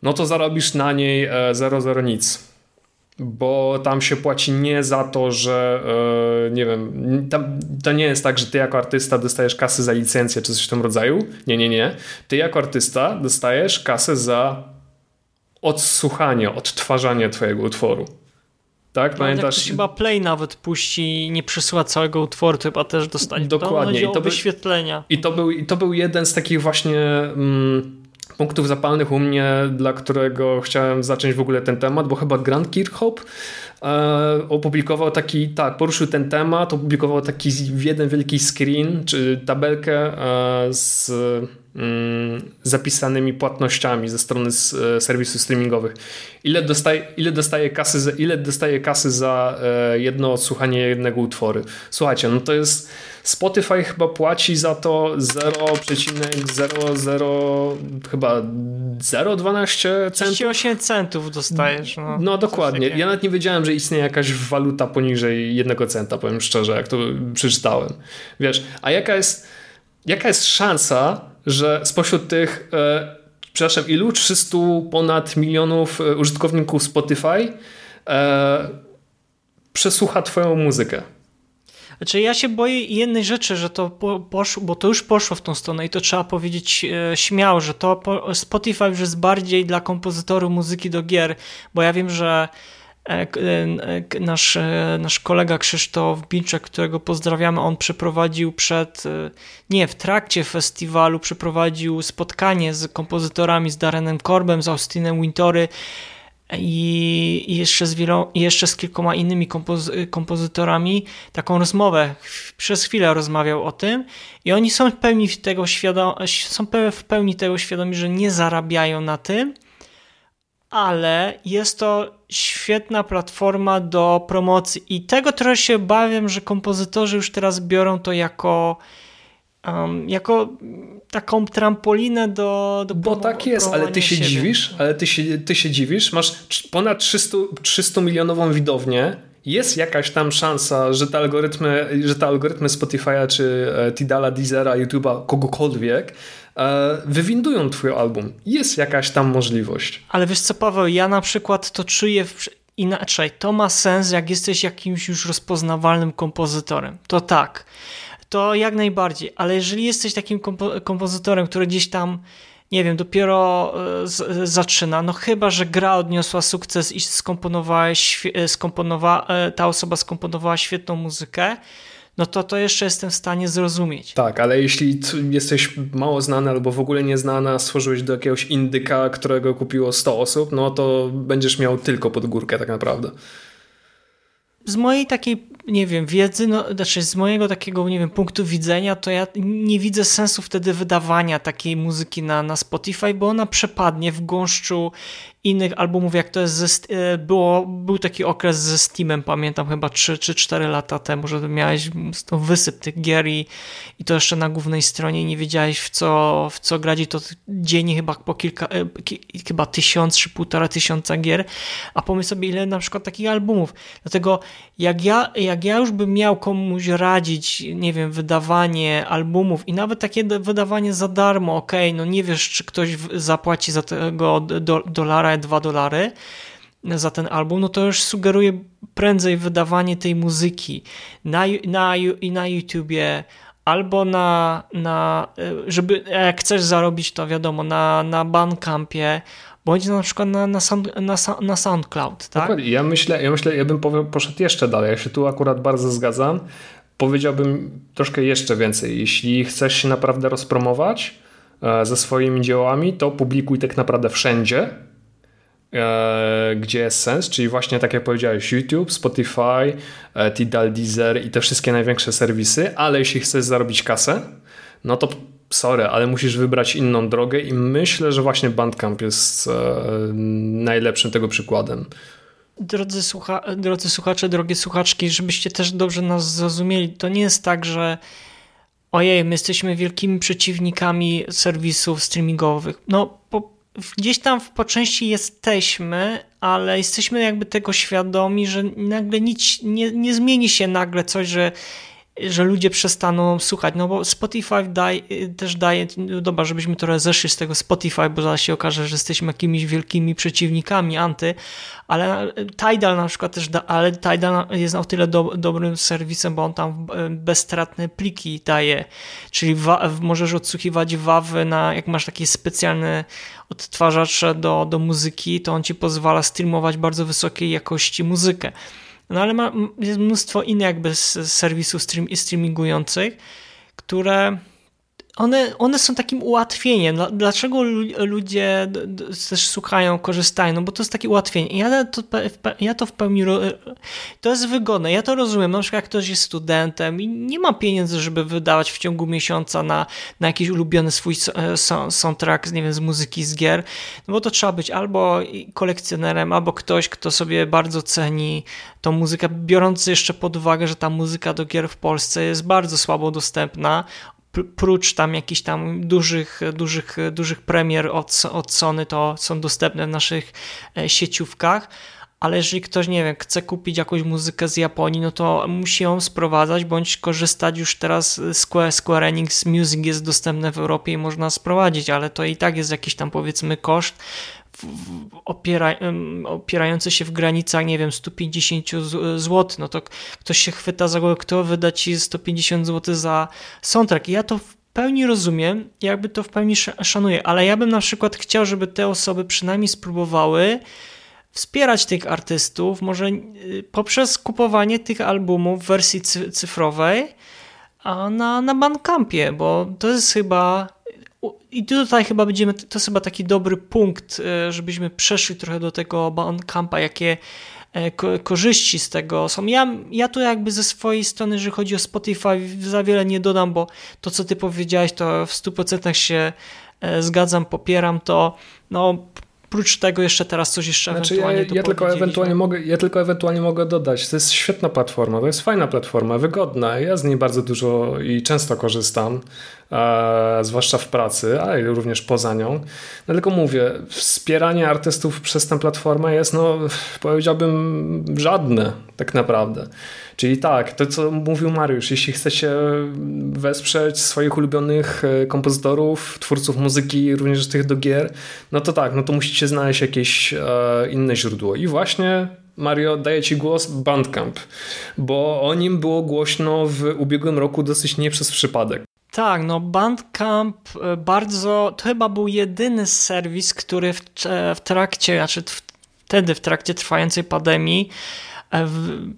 no to zarobisz na niej 0,0 nic bo tam się płaci nie za to, że yy, nie wiem, tam, to nie jest tak, że ty jako artysta dostajesz kasę za licencję czy coś w tym rodzaju. Nie, nie, nie. Ty jako artysta dostajesz kasę za odsłuchanie, odtwarzanie twojego utworu. Tak, no, pamiętasz? Jak chyba Play nawet puści nie przesyła całego utworu, to chyba też dostanie. Dokładnie. I to wyświetlenia. I to, był, I to był jeden z takich właśnie... Mm, punktów zapalnych u mnie, dla którego chciałem zacząć w ogóle ten temat, bo chyba Grant Kirchhoff opublikował taki, tak, poruszył ten temat, opublikował taki jeden wielki screen, czy tabelkę e, z mm, zapisanymi płatnościami ze strony e, serwisów streamingowych. Ile dostaje, ile dostaje, kasy, za, ile dostaje kasy za jedno odsłuchanie jednego utworu? Słuchajcie, no to jest Spotify chyba płaci za to 0,00 chyba 0,12 centów. 38 centów dostajesz. No, no dokładnie. Ja nawet nie wiedziałem, że istnieje jakaś waluta poniżej 1 centa, powiem szczerze, jak to przeczytałem. Wiesz, a jaka jest, jaka jest szansa, że spośród tych e, przepraszam, ilu? 300 ponad milionów e, użytkowników Spotify e, przesłucha twoją muzykę? Znaczy ja się boję jednej rzeczy, że to poszło, bo to już poszło w tą stronę i to trzeba powiedzieć e, śmiało, że to Spotify już jest bardziej dla kompozytorów muzyki do gier, bo ja wiem, że nasz, nasz kolega Krzysztof Bilczek, którego pozdrawiamy, on przeprowadził przed, nie, w trakcie festiwalu przeprowadził spotkanie z kompozytorami, z Darrenem Korbem, z Austinem Wintory i jeszcze z, wielo, jeszcze z kilkoma innymi kompozy kompozytorami taką rozmowę. Przez chwilę rozmawiał o tym i oni są w pełni tego świadomi, są w pełni tego świadomi, że nie zarabiają na tym, ale jest to świetna platforma do promocji. I tego trochę się obawiam, że kompozytorzy już teraz biorą to jako um, jako taką trampolinę do, do Bo tak jest, ale ty się siebie. dziwisz, ale ty się, ty się dziwisz, masz ponad 300, 300 milionową widownię, jest jakaś tam szansa, że te algorytmy, że te algorytmy Spotify'a, czy e, Tidala, Deezera, YouTube'a, kogokolwiek wywindują twój album. Jest jakaś tam możliwość. Ale wiesz co, Paweł, ja na przykład to czuję w, inaczej. To ma sens, jak jesteś jakimś już rozpoznawalnym kompozytorem. To tak to jak najbardziej, ale jeżeli jesteś takim kompo kompozytorem, który gdzieś tam nie wiem, dopiero e, z, zaczyna, no chyba, że gra odniosła sukces i skomponowałeś, e, skomponowa, e, ta osoba skomponowała świetną muzykę, no to to jeszcze jestem w stanie zrozumieć. Tak, ale jeśli jesteś mało znany albo w ogóle nieznana, stworzyłeś do jakiegoś indyka, którego kupiło 100 osób, no to będziesz miał tylko pod górkę tak naprawdę. Z mojej takiej nie wiem, wiedzy, no, znaczy z mojego takiego, nie wiem, punktu widzenia, to ja nie widzę sensu wtedy wydawania takiej muzyki na, na Spotify, bo ona przepadnie w gąszczu innych albumów, jak to jest ze, e, było, był taki okres ze Steamem, pamiętam chyba 3 czy 4 lata temu, że miałeś to wysyp tych gier i, i to jeszcze na głównej stronie nie wiedziałeś w co, w co grać i to dziennie chyba po kilka, e, chyba tysiąc czy półtora tysiąca gier, a pomyśl sobie ile na przykład takich albumów. Dlatego jak ja, jak ja już bym miał komuś radzić, nie wiem, wydawanie albumów i nawet takie wydawanie za darmo, ok, no nie wiesz, czy ktoś zapłaci za tego do, dolara, dwa dolary za ten album, no to już sugeruje prędzej wydawanie tej muzyki na, na, na YouTubie, albo na, na, żeby jak chcesz zarobić to wiadomo, na, na Bandcampie, bądź na przykład na, na, sound, na, na SoundCloud. Tak? Dokładnie. Ja myślę, ja myślę, ja bym poszedł jeszcze dalej. Ja się tu akurat bardzo zgadzam. Powiedziałbym troszkę jeszcze więcej. Jeśli chcesz się naprawdę rozpromować e, ze swoimi dziełami, to publikuj tak naprawdę wszędzie, e, gdzie jest sens, czyli właśnie tak jak powiedziałeś, YouTube, Spotify, e, Tidal, Deezer i te wszystkie największe serwisy, ale jeśli chcesz zarobić kasę, no to sorry, ale musisz wybrać inną drogę i myślę, że właśnie Bandcamp jest e, najlepszym tego przykładem. Drodzy, słucha drodzy słuchacze, drogie słuchaczki, żebyście też dobrze nas zrozumieli, to nie jest tak, że ojej, my jesteśmy wielkimi przeciwnikami serwisów streamingowych. No, po, gdzieś tam po części jesteśmy, ale jesteśmy jakby tego świadomi, że nagle nic nie, nie zmieni się nagle coś, że że ludzie przestaną słuchać, no bo Spotify daj, też daje, dobra, żebyśmy trochę zeszli z tego Spotify, bo zaraz się okaże, że jesteśmy jakimiś wielkimi przeciwnikami anty, ale Tidal na przykład też, da, ale Tidal jest o tyle do, dobrym serwisem, bo on tam bezstratne pliki daje, czyli wa, możesz odsłuchiwać wawy na, jak masz takie specjalne odtwarzacze do, do muzyki, to on ci pozwala streamować bardzo wysokiej jakości muzykę. No ale ma, jest mnóstwo innych jakby serwisów stream, streamingujących, które one, one są takim ułatwieniem. Dlaczego ludzie też słuchają, korzystają? No bo to jest takie ułatwienie. Ja to, ja to w pełni. To jest wygodne. Ja to rozumiem. Na przykład, jak ktoś jest studentem i nie ma pieniędzy, żeby wydawać w ciągu miesiąca na, na jakiś ulubiony swój e, soundtrack, nie wiem, z muzyki, z gier, no bo to trzeba być albo kolekcjonerem, albo ktoś, kto sobie bardzo ceni tą muzykę, biorąc jeszcze pod uwagę, że ta muzyka do gier w Polsce jest bardzo słabo dostępna prócz tam jakichś tam dużych, dużych, dużych premier od, od Sony, to są dostępne w naszych e, sieciówkach, ale jeżeli ktoś, nie wiem, chce kupić jakąś muzykę z Japonii, no to musi ją sprowadzać, bądź korzystać już teraz Square, Square Enix Music jest dostępne w Europie i można sprowadzić, ale to i tak jest jakiś tam powiedzmy koszt opiera, opierające się w granicach, nie wiem, 150 zł, no to ktoś się chwyta za głowę, kto wyda ci 150 zł za soundtrack. I ja to w pełni rozumiem, jakby to w pełni szanuję, ale ja bym na przykład chciał, żeby te osoby przynajmniej spróbowały wspierać tych artystów, może y, poprzez kupowanie tych albumów w wersji cyfrowej a na, na Bandcampie, bo to jest chyba i tutaj chyba będziemy, to jest chyba taki dobry punkt, y, żebyśmy przeszli trochę do tego Bandcampa, jakie e, korzyści z tego są. Ja, ja tu jakby ze swojej strony, jeżeli chodzi o Spotify, za wiele nie dodam, bo to, co ty powiedziałeś, to w 100% się e, zgadzam, popieram to. No, Prócz tego jeszcze teraz coś jeszcze znaczy, ewentualnie ja, ja tylko ewentualnie mogę, ja tylko ewentualnie mogę dodać, to jest świetna platforma, to jest fajna platforma, wygodna, ja z niej bardzo dużo i często korzystam, e, zwłaszcza w pracy, ale również poza nią. No tylko mówię, wspieranie artystów przez tę platformę jest, no powiedziałbym, żadne tak naprawdę. Czyli tak, to co mówił Mariusz, jeśli chcecie wesprzeć swoich ulubionych e, kompozytorów, twórców muzyki, również tych do gier, no to tak, no to musicie znaleźć jakieś e, inne źródło. I właśnie Mario, daję Ci głos Bandcamp, bo o nim było głośno w ubiegłym roku dosyć nie przez przypadek. Tak, no Bandcamp e, bardzo, to chyba był jedyny serwis, który w, w trakcie, znaczy wtedy w trakcie trwającej pandemii w,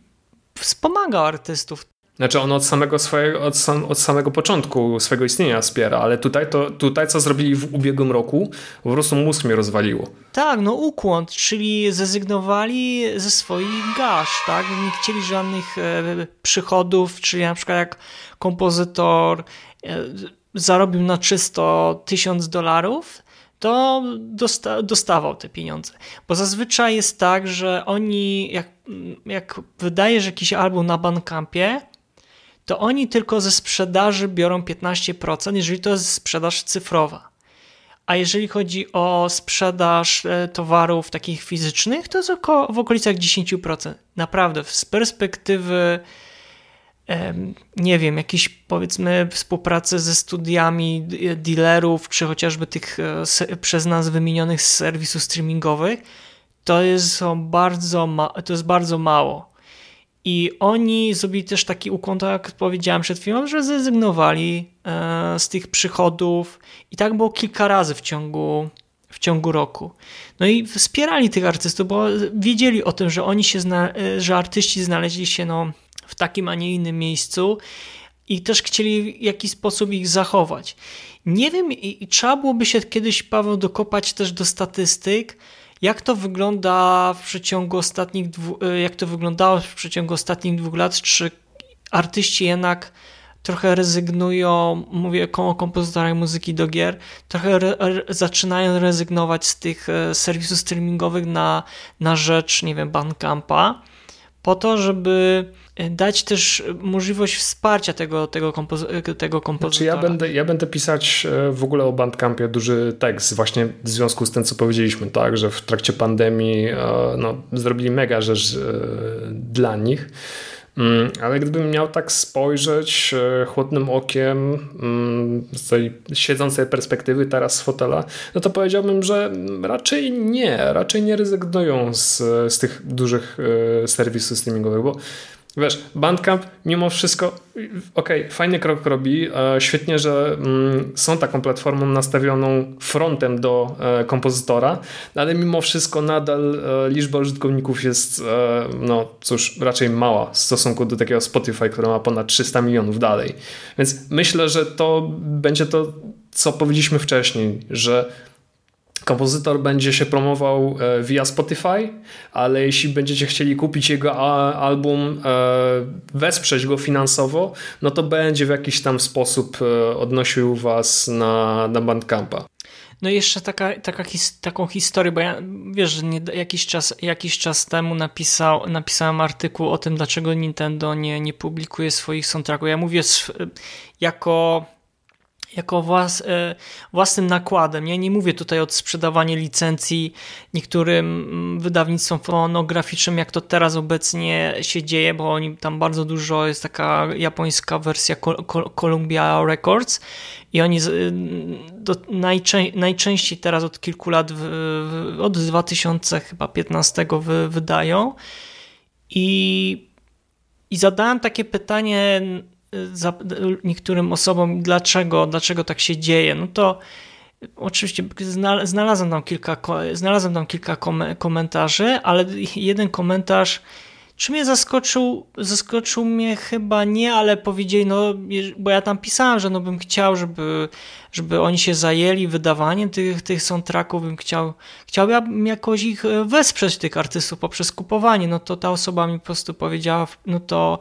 wspomaga artystów. Znaczy on od samego swojego, od, sam, od, samego początku swojego istnienia wspiera, ale tutaj, to, tutaj co zrobili w ubiegłym roku, po prostu mózg mnie rozwaliło. Tak, no ukłon, czyli zrezygnowali ze swoich gaż, tak? Nie chcieli żadnych e, przychodów, czyli na przykład jak kompozytor e, zarobił na czysto tysiąc dolarów, to dosta dostawał te pieniądze. Bo zazwyczaj jest tak, że oni, jak, jak wydajesz jakiś album na Bandcampie, to oni tylko ze sprzedaży biorą 15%, jeżeli to jest sprzedaż cyfrowa. A jeżeli chodzi o sprzedaż e, towarów takich fizycznych, to jest około, w okolicach 10%. Naprawdę, z perspektywy nie wiem, jakieś powiedzmy współpracy ze studiami dealerów, czy chociażby tych e, przez nas wymienionych serwisów streamingowych, to jest bardzo, to jest bardzo mało. I oni zrobili też taki ukłon, tak jak powiedziałem przed chwilą, że zrezygnowali e, z tych przychodów i tak było kilka razy w ciągu, w ciągu roku. No i wspierali tych artystów, bo wiedzieli o tym, że oni się, e, że artyści znaleźli się no, w takim, a nie innym miejscu i też chcieli w jakiś sposób ich zachować. Nie wiem, i, i trzeba byłoby się kiedyś, Paweł, dokopać też do statystyk, jak to wygląda w przeciągu ostatnich dwu, e, jak to wyglądało w przeciągu ostatnich dwóch lat, czy artyści jednak trochę rezygnują, mówię o kompozytorach muzyki do gier, trochę re, re, zaczynają rezygnować z tych e, serwisów streamingowych na, na rzecz, nie wiem, Bandcampa, po to, żeby dać też możliwość wsparcia tego, tego, kompozy tego kompozytora. Znaczy ja, będę, ja będę pisać e, w ogóle o Bandcampie duży tekst właśnie w związku z tym, co powiedzieliśmy, tak, że w trakcie pandemii e, no, zrobili mega rzecz dla nich. Mm, ale gdybym miał tak spojrzeć chłodnym okiem mm, z tej siedzącej perspektywy teraz z fotela, no to powiedziałbym, że raczej nie, raczej nie rezygnują z, z tych dużych serwisów streamingowych, bo Wiesz, Bandcamp mimo wszystko, okej, okay, fajny krok robi, e, świetnie, że mm, są taką platformą nastawioną frontem do e, kompozytora, ale mimo wszystko nadal e, liczba użytkowników jest, no cóż, raczej mała w stosunku do takiego Spotify, które ma ponad 300 milionów dalej. Więc myślę, że to będzie to, co powiedzieliśmy wcześniej, że kompozytor będzie się promował e, via Spotify, ale jeśli będziecie chcieli kupić jego album, e, wesprzeć go finansowo, no to będzie w jakiś tam sposób e, odnosił was na, na Bandcampa. No i jeszcze taka, taka his, taką historię, bo ja wiesz, że nie, jakiś, czas, jakiś czas temu napisał, napisałem artykuł o tym, dlaczego Nintendo nie, nie publikuje swoich soundtracków. Ja mówię jako jako włas, e, własnym nakładem. Ja nie mówię tutaj o sprzedawaniu licencji niektórym mm, wydawnictwom fonograficznym, jak to teraz obecnie się dzieje, bo oni tam bardzo dużo jest taka japońska wersja Columbia Records i oni do, najczę, najczęściej teraz od kilku lat, w, od 2015 wy, wydają i, i zadałem takie pytanie niektórym osobom, dlaczego, dlaczego tak się dzieje, no to oczywiście znalazłem tam kilka, znalazłem tam kilka komentarzy, ale jeden komentarz czy mnie zaskoczył? Zaskoczył mnie chyba nie, ale powiedzieli, no, bo ja tam pisałem, że no bym chciał, żeby, żeby oni się zajęli wydawaniem tych, tych soundtracków, bym chciał, chciałbym jakoś ich wesprzeć, tych artystów, poprzez kupowanie. No to ta osoba mi po prostu powiedziała, no to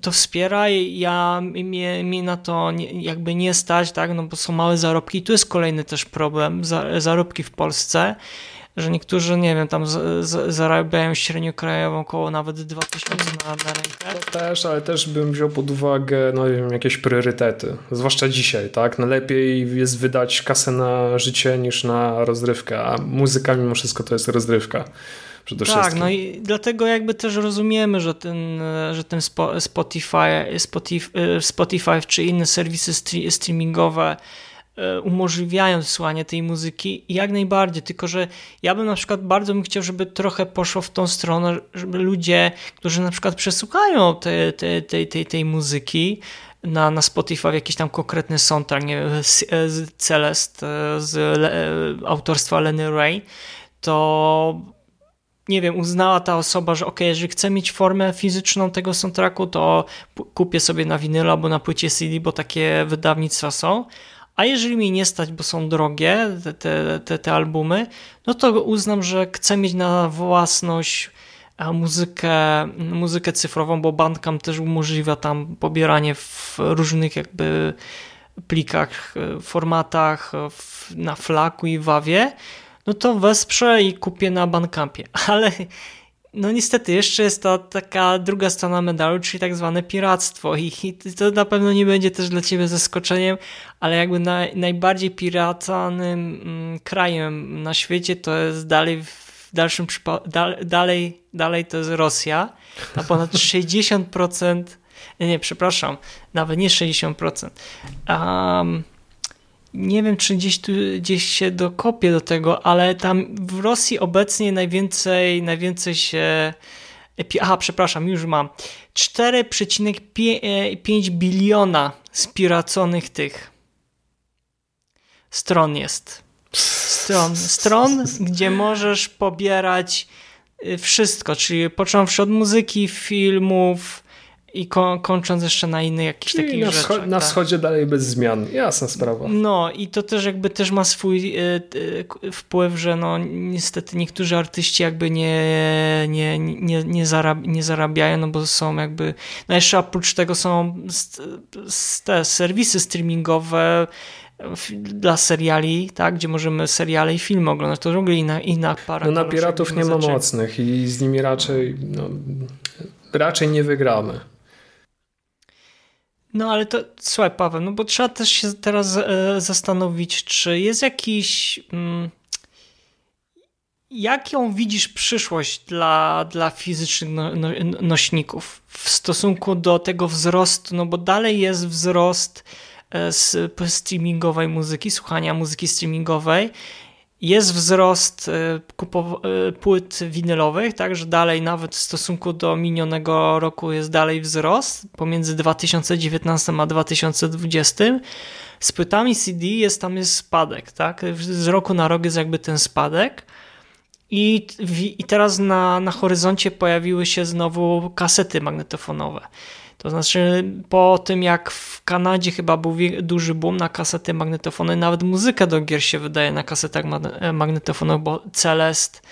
to wspiera, ja mnie, mnie na to nie, jakby nie stać, tak, no bo są małe zarobki i tu jest kolejny też problem, zarobki w Polsce, że niektórzy, nie wiem, tam z, z, zarabiają średnio krajową około nawet 2000 na, na rękę. To też, ale też bym wziął pod uwagę, no wiem, jakieś priorytety, zwłaszcza dzisiaj, tak, najlepiej jest wydać kasę na życie niż na rozrywkę, a muzyka mimo wszystko to jest rozrywka przede tak, wszystkim. no i dlatego jakby też rozumiemy, że ten, że ten Spotify, Spotify, Spotify czy inne serwisy streamingowe e, umożliwiają słuchanie tej muzyki jak najbardziej, tylko że ja bym na przykład bardzo bym chciał, żeby trochę poszło w tą stronę, żeby ludzie, którzy na przykład przesłuchają tej, tej, tej, tej, tej muzyki, na, na Spotify jakiś tam konkretny soundtrack, nie Celest z autorstwa Lenny Ray, to nie wiem, uznała ta osoba, że ok, jeżeli chcę mieć formę fizyczną tego soundtracku, to kupię sobie na winylu albo na płycie CD, bo takie wydawnictwa są. A jeżeli mi nie stać, bo są drogie te, te, te, te albumy, no to uznam, że chcę mieć na własność muzykę, muzykę cyfrową, bo Bandcamp też umożliwia tam pobieranie w różnych jakby plikach, formatach, na flaku i wawie no to wesprze i kupię na Bandcampie. (laughs) Ale no niestety jeszcze jest ta taka druga strona medalu, czyli tak zwane piractwo i, to na pewno nie będzie też dla ciebie zaskoczeniem, ale jakby najbardziej piracanym mm, krajem na świecie to jest dalej w dalszym dalej, dalej to jest Rosja, a ponad (laughs) 60% nie, nie, przepraszam, nawet nie 60%. Um, nie wiem, czy gdzieś tu gdzieś się dokopię do tego, ale tam w Rosji obecnie najwięcej, najwięcej się. Aha, przepraszam, już mam. 4,5 biliona spiraconych tych stron jest. Stron, stron, gdzie możesz pobierać y, wszystko, czyli począwszy od muzyki, filmów, i ko kończąc jeszcze na innych jakichś Czyli takich na rzeczach. Na tak. wschodzie dalej bez zmian, jasna sprawa. No i to też jakby też ma swój y, y, wpływ, że no niestety niektórzy artyści jakby nie, nie, nie, nie, zarab nie zarabiają, no bo są jakby, no jeszcze oprócz tego są te serwisy streamingowe, dla seriali, tak, gdzie możemy seriale i filmy oglądać, to w ogóle inna, inna para. No na piratów nie ma mocnych i z nimi raczej no, raczej nie wygramy. No ale to słuchaj Paweł, no bo trzeba też się teraz e, zastanowić, czy jest jakiś mm, jaką widzisz przyszłość dla, dla fizycznych no, no, nośników w stosunku do tego wzrostu, no bo dalej jest wzrost e, z streamingowej muzyki, słuchania muzyki streamingowej jest wzrost e, e, płyt winylowych, także dalej nawet w stosunku do minionego roku jest dalej wzrost pomiędzy 2019 a 2020. Z płytami CD jest tam jest spadek, tak? Z roku na rok jest jakby ten spadek. I, i teraz na, na horyzoncie pojawiły się znowu kasety magnetofonowe. To znaczy, po tym jak w Kanadzie chyba był duży boom na kasety magnetofony, nawet muzyka do gier się wydaje na kasetach e, magnetofonowych, bo Celest,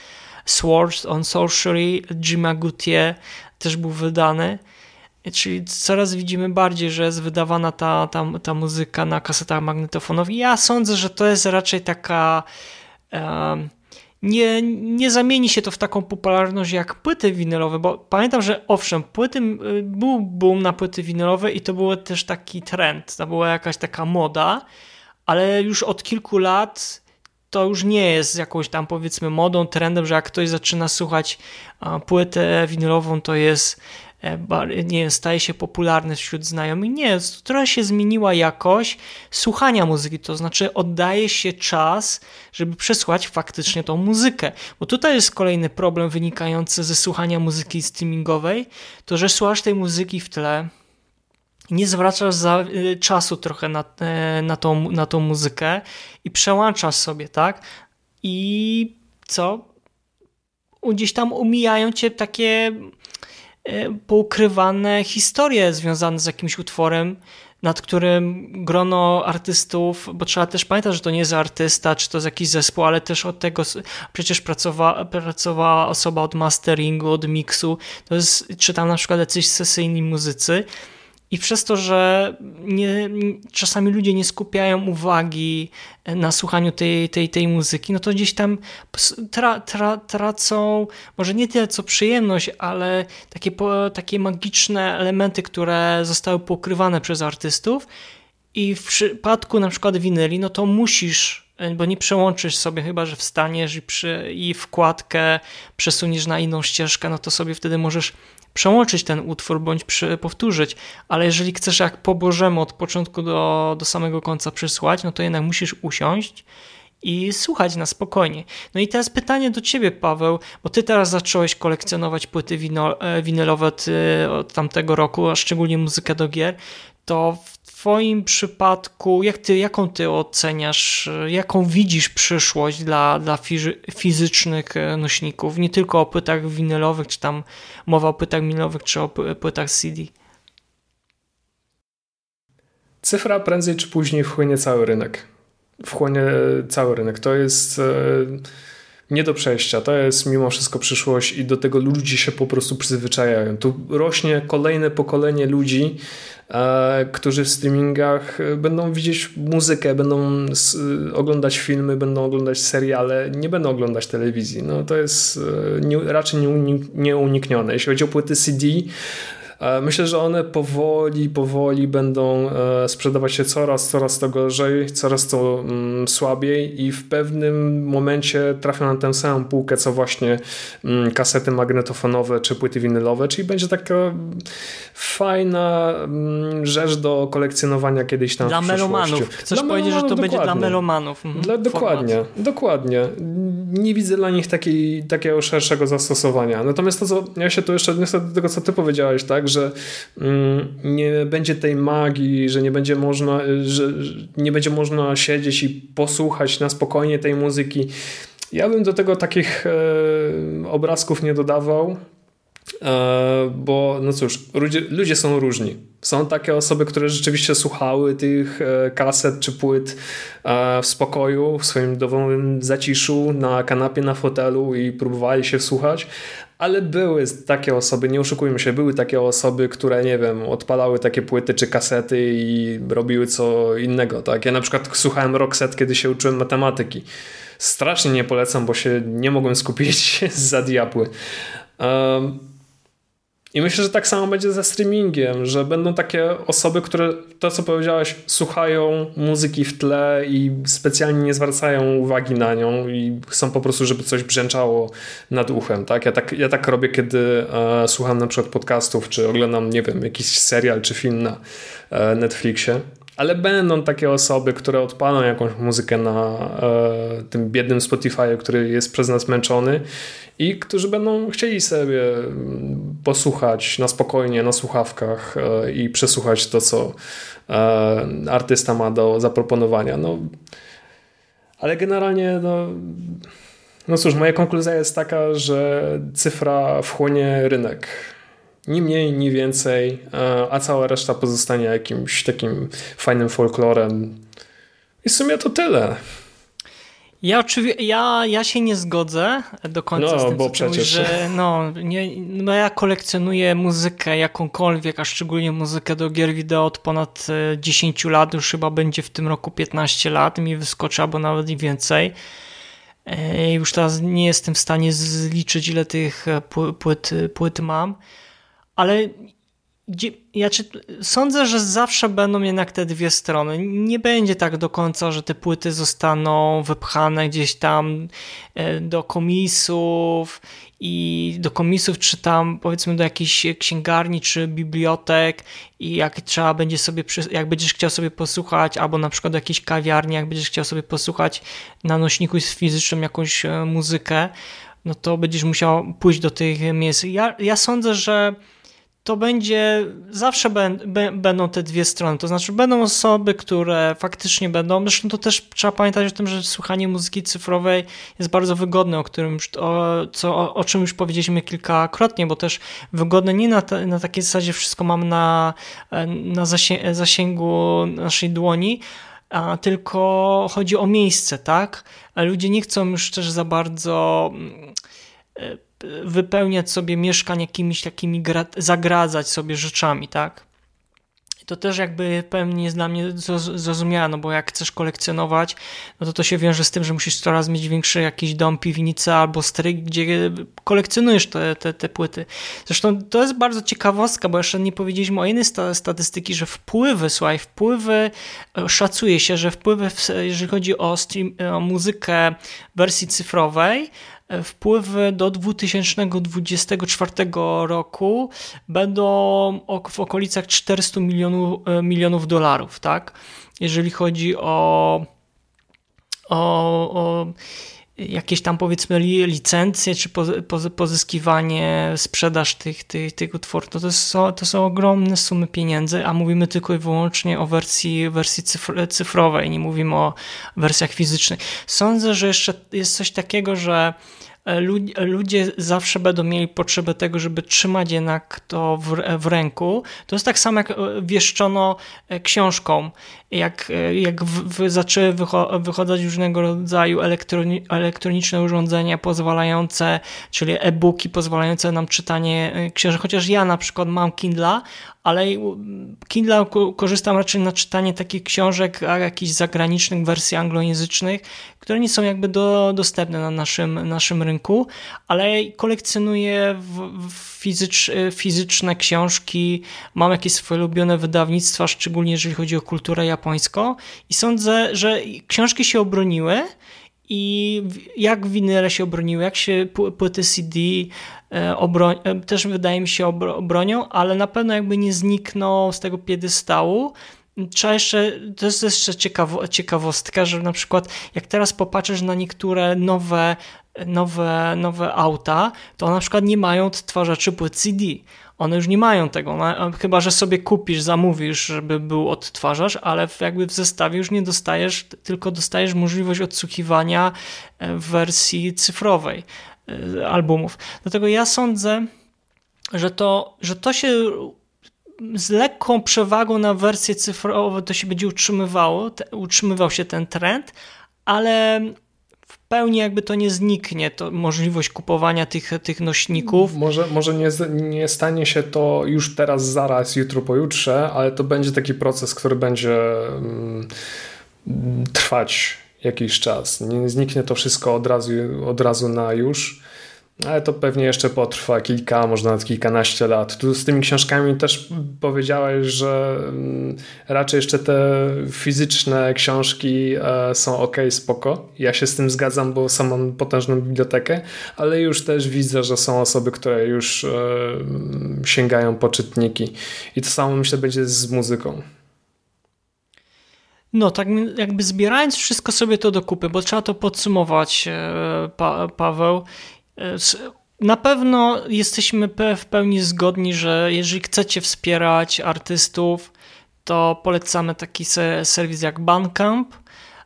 Swords on Sorcery, Jima Gutier też był wydany. Czyli coraz widzimy bardziej, że jest wydawana ta, ta, ta muzyka na kasetach magnetofonowych. Ja sądzę, że to jest raczej taka. Um, nie, nie zamieni się to w taką popularność jak płyty winylowe, bo pamiętam, że owszem, płyty, y, był boom na płyty winylowe i to był też taki trend, to była jakaś taka moda, ale już od kilku lat to już nie jest jakąś tam powiedzmy modą, trendem, że jak ktoś zaczyna słuchać płytę winylową, to jest nie wiem, staje się popularny wśród znajomych. Nie, trochę się zmieniła jakość słuchania muzyki, to znaczy oddaje się czas, żeby przesłuchać faktycznie tą muzykę. Bo tutaj jest kolejny problem wynikający ze słuchania muzyki streamingowej, to że słuchasz tej muzyki w tle, nie zwracasz za, y, czasu trochę na, e, na, tą, na tą muzykę i przełączasz sobie, tak? I co? Gdzieś tam umijają cię takie E, poukrywane historie związane z jakimś utworem, nad którym grono artystów, bo trzeba też pamiętać, że to nie jest artysta, czy to jest jakiś zespół, ale też od tego przecież pracowała, pracowała osoba od masteringu, od miksu, to jest, czy tam na przykład jacyś sesyjni muzycy, i przez to, że nie, czasami ludzie nie skupiają uwagi na słuchaniu tej, tej, tej muzyki, no to gdzieś tam tra, tra, tracą może nie tyle co przyjemność, ale takie, takie magiczne elementy, które zostały pokrywane przez artystów. I w przypadku na przykład winyli, no to musisz bo nie przełączysz sobie, chyba że wstaniesz i, przy, i wkładkę przesuniesz na inną ścieżkę, no to sobie wtedy możesz przełączyć ten utwór bądź powtórzyć, ale jeżeli chcesz jak po Bożemu od początku do, do samego końca przysłać, no to jednak musisz usiąść i słuchać na spokojnie. No i teraz pytanie do ciebie, Paweł, bo ty teraz zacząłeś kolekcjonować płyty e, winylowe e, od tamtego roku, a szczególnie muzykę do gier, to w Twoim przypadku, jak ty, jaką ty oceniasz, jaką widzisz przyszłość dla, dla fizycznych e, nośników? Nie tylko o płytach winylowych, czy tam mowa o płytach winylowych, czy o płytach CD? Cyfra prędzej czy później wchłonie cały rynek. Wchłonie cały rynek. To jest. Yy nie do przejścia. To jest mimo wszystko przyszłość i do tego ludzie się po prostu przyzwyczajają. Tu rośnie kolejne pokolenie ludzi, e, którzy w streamingach będą widzieć muzykę, będą oglądać filmy, będą oglądać seriale, nie będą oglądać telewizji. No to jest e, raczej nieuniknione. Jeśli chodzi o płyty CD, E, myślę, że one powoli, powoli będą e, sprzedawać się coraz, coraz to gorzej, coraz to mm, słabiej i w pewnym momencie trafią na tę samą półkę, co właśnie mm, kasety magnetofonowe czy płyty winylowe, czyli będzie taka fajna mm, rzecz do kolekcjonowania kiedyś tam Dla w melomanów. Chcesz dla powiedzieć, że to dokładnie. będzie dla melomanów. Mhm, dla, dokładnie, dokładnie. Nie widzę dla nich takiej, takiego szerszego zastosowania. Natomiast to, co ja się tu jeszcze odniosę do tego, co ty powiedziałeś, tak, że mm, nie będzie tej magii, że nie będzie można, że nie będzie można siedzieć i posłuchać na spokojnie tej muzyki. Ja bym do tego takich e, obrazków nie dodawał. E, bo no cóż, ludzie, ludzie są różni. Są takie osoby, które rzeczywiście słuchały tych e, kaset czy płyt w spokoju, w swoim domowym zaciszu, na kanapie, na fotelu i próbowali się wsłuchać, ale były takie osoby, nie oszukujmy się, były takie osoby, które, nie wiem, odpalały takie płyty czy kasety i robiły co innego, tak? Ja na przykład słuchałem rockset, kiedy się uczyłem matematyki. Strasznie nie polecam, bo się nie mogłem skupić (laughs) za diabły. Um, i myślę, że tak samo będzie ze streamingiem, że będą takie osoby, które to, co powiedziałeś, słuchają muzyki w tle i specjalnie nie zwracają uwagi na nią i chcą po prostu, żeby coś brzęczało nad uchem. Tak? Ja, tak, ja tak robię, kiedy e, słucham na przykład podcastów, czy oglądam, nie wiem, jakiś serial czy film na e, Netflixie ale będą takie osoby, które odpalą jakąś muzykę na e, tym biednym Spotify, który jest przez nas męczony i którzy będą chcieli sobie posłuchać na spokojnie, na słuchawkach e, i przesłuchać to, co e, artysta ma do zaproponowania. No, ale generalnie, no, no cóż, moja konkluzja jest taka, że cyfra wchłonie rynek ni mniej, ni więcej, e, a cała reszta pozostanie jakimś takim fajnym folklorem. I w sumie to tyle. Ja oczywiście, ja, ja się nie zgodzę do końca no, z tym, bo przecież. Mówisz, że no, nie, no ja kolekcjonuję muzykę jakąkolwiek, a szczególnie muzykę do gier wideo od ponad 10 e, lat, już chyba będzie w tym roku 15 lat, mi wyskoczy albo nawet i więcej. E, już teraz nie jestem w stanie zliczyć, ile tych płyt, płyt mam, ale ja czy, sądzę, że zawsze będą jednak te dwie strony. Nie będzie tak do końca, że te płyty zostaną wypchane gdzieś tam e, do komisów i do komisów, czy tam powiedzmy do jakiejś księgarni, czy bibliotek i jak trzeba będzie sobie, jak będziesz chciał sobie posłuchać, albo na przykład do jakiejś kawiarni, jak będziesz chciał sobie posłuchać na nośniku fizycznym jakąś e, muzykę, no to będziesz musiał pójść do tych miejsc. Ja, ja sądzę, że to będzie, zawsze będą te dwie strony, to znaczy będą osoby, które faktycznie będą, zresztą to też trzeba pamiętać o tym, że słuchanie muzyki cyfrowej jest bardzo wygodne, o, którym już, o, co, o, o czym już powiedzieliśmy kilkakrotnie, bo też wygodne nie na, te, na takiej zasadzie wszystko mam na, na zasięgu naszej dłoni, a tylko chodzi o miejsce, tak? Ludzie nie chcą już też za bardzo mm, wypełniać sobie mieszkań jakimiś takimi, zagradzać sobie rzeczami, tak? to też jakby pewnie jest dla mnie zrozumiałe, no bo jak chcesz kolekcjonować, no to to się wiąże z tym, że musisz coraz mieć większy jakiś dom, piwnicę albo stryk, gdzie kolekcjonujesz te, te, te płyty. Zresztą to jest bardzo ciekawostka, bo jeszcze nie powiedzieliśmy o innej statystyki, że wpływy, słuchaj, wpływy, e, szacuje się, że wpływy, jeżeli chodzi o, stream, o muzykę wersji cyfrowej, wpływy do 2024 roku będą w okolicach 400 milionów, e, milionów dolarów, tak? Jeżeli chodzi o, o, o jakieś tam powiedzmy licencje, czy pozyskiwanie, sprzedaż tych, tych, tych utworów, to, to, są, to są ogromne sumy pieniędzy, a mówimy tylko i wyłącznie o wersji, wersji cyfrowej, nie mówimy o wersjach fizycznych. Sądzę, że jeszcze jest coś takiego, że E, ludzie zawsze będą mieli potrzebę tego, żeby trzymać jednak to w, w ręku. To jest tak samo jak e, wieszczono e, książką. Jak, jak w, w, zaczęły wycho wychodzić różnego rodzaju elektroni elektroniczne urządzenia pozwalające, czyli e-booki pozwalające nam czytanie książek, chociaż ja na przykład mam Kindla, ale Kindle korzystam raczej na czytanie takich książek, a jakichś zagranicznych wersji anglojęzycznych, które nie są jakby do, dostępne na naszym, naszym rynku, ale kolekcjonuję w, fizycz, fizyczne książki, mam jakieś swoje ulubione wydawnictwa, szczególnie jeżeli chodzi o kulturę japońską i sądzę, że książki się obroniły i jak winyle się obroniły, jak się płyty CD e, e, też wydaje mi się obronią, ale na pewno jakby nie znikną z tego piedestału. Trzeba jeszcze, to jest jeszcze ciekawo, ciekawostka, że na przykład jak teraz popatrzysz na niektóre nowe, nowe, nowe auta, to na przykład nie mają odtwarzaczy płyt CD one już nie mają tego, chyba że sobie kupisz, zamówisz, żeby był odtwarzacz, ale jakby w zestawie już nie dostajesz, tylko dostajesz możliwość odsłuchiwania e, w wersji cyfrowej e, albumów. Dlatego ja sądzę, że to, że to się z lekką przewagą na wersję cyfrową to się będzie utrzymywało, te, utrzymywał się ten trend, ale pełni jakby to nie zniknie, to możliwość kupowania tych, tych nośników. Może, może nie, nie stanie się to już teraz, zaraz, jutro, pojutrze, ale to będzie taki proces, który będzie mm, trwać jakiś czas. Nie zniknie to wszystko od razu, od razu na już ale to pewnie jeszcze potrwa kilka, może nawet kilkanaście lat. Tu z tymi książkami też powiedziałeś, że mm, raczej jeszcze te fizyczne książki e, są ok, spoko. Ja się z tym zgadzam, bo sam mam potężną bibliotekę, ale już też widzę, że są osoby, które już e, sięgają po czytniki. I to samo myślę będzie z muzyką. No, tak jakby zbierając wszystko sobie to do kupy, bo trzeba to podsumować, e, pa Paweł. Na pewno jesteśmy w pełni zgodni, że jeżeli chcecie wspierać artystów, to polecamy taki serwis jak Bandcamp.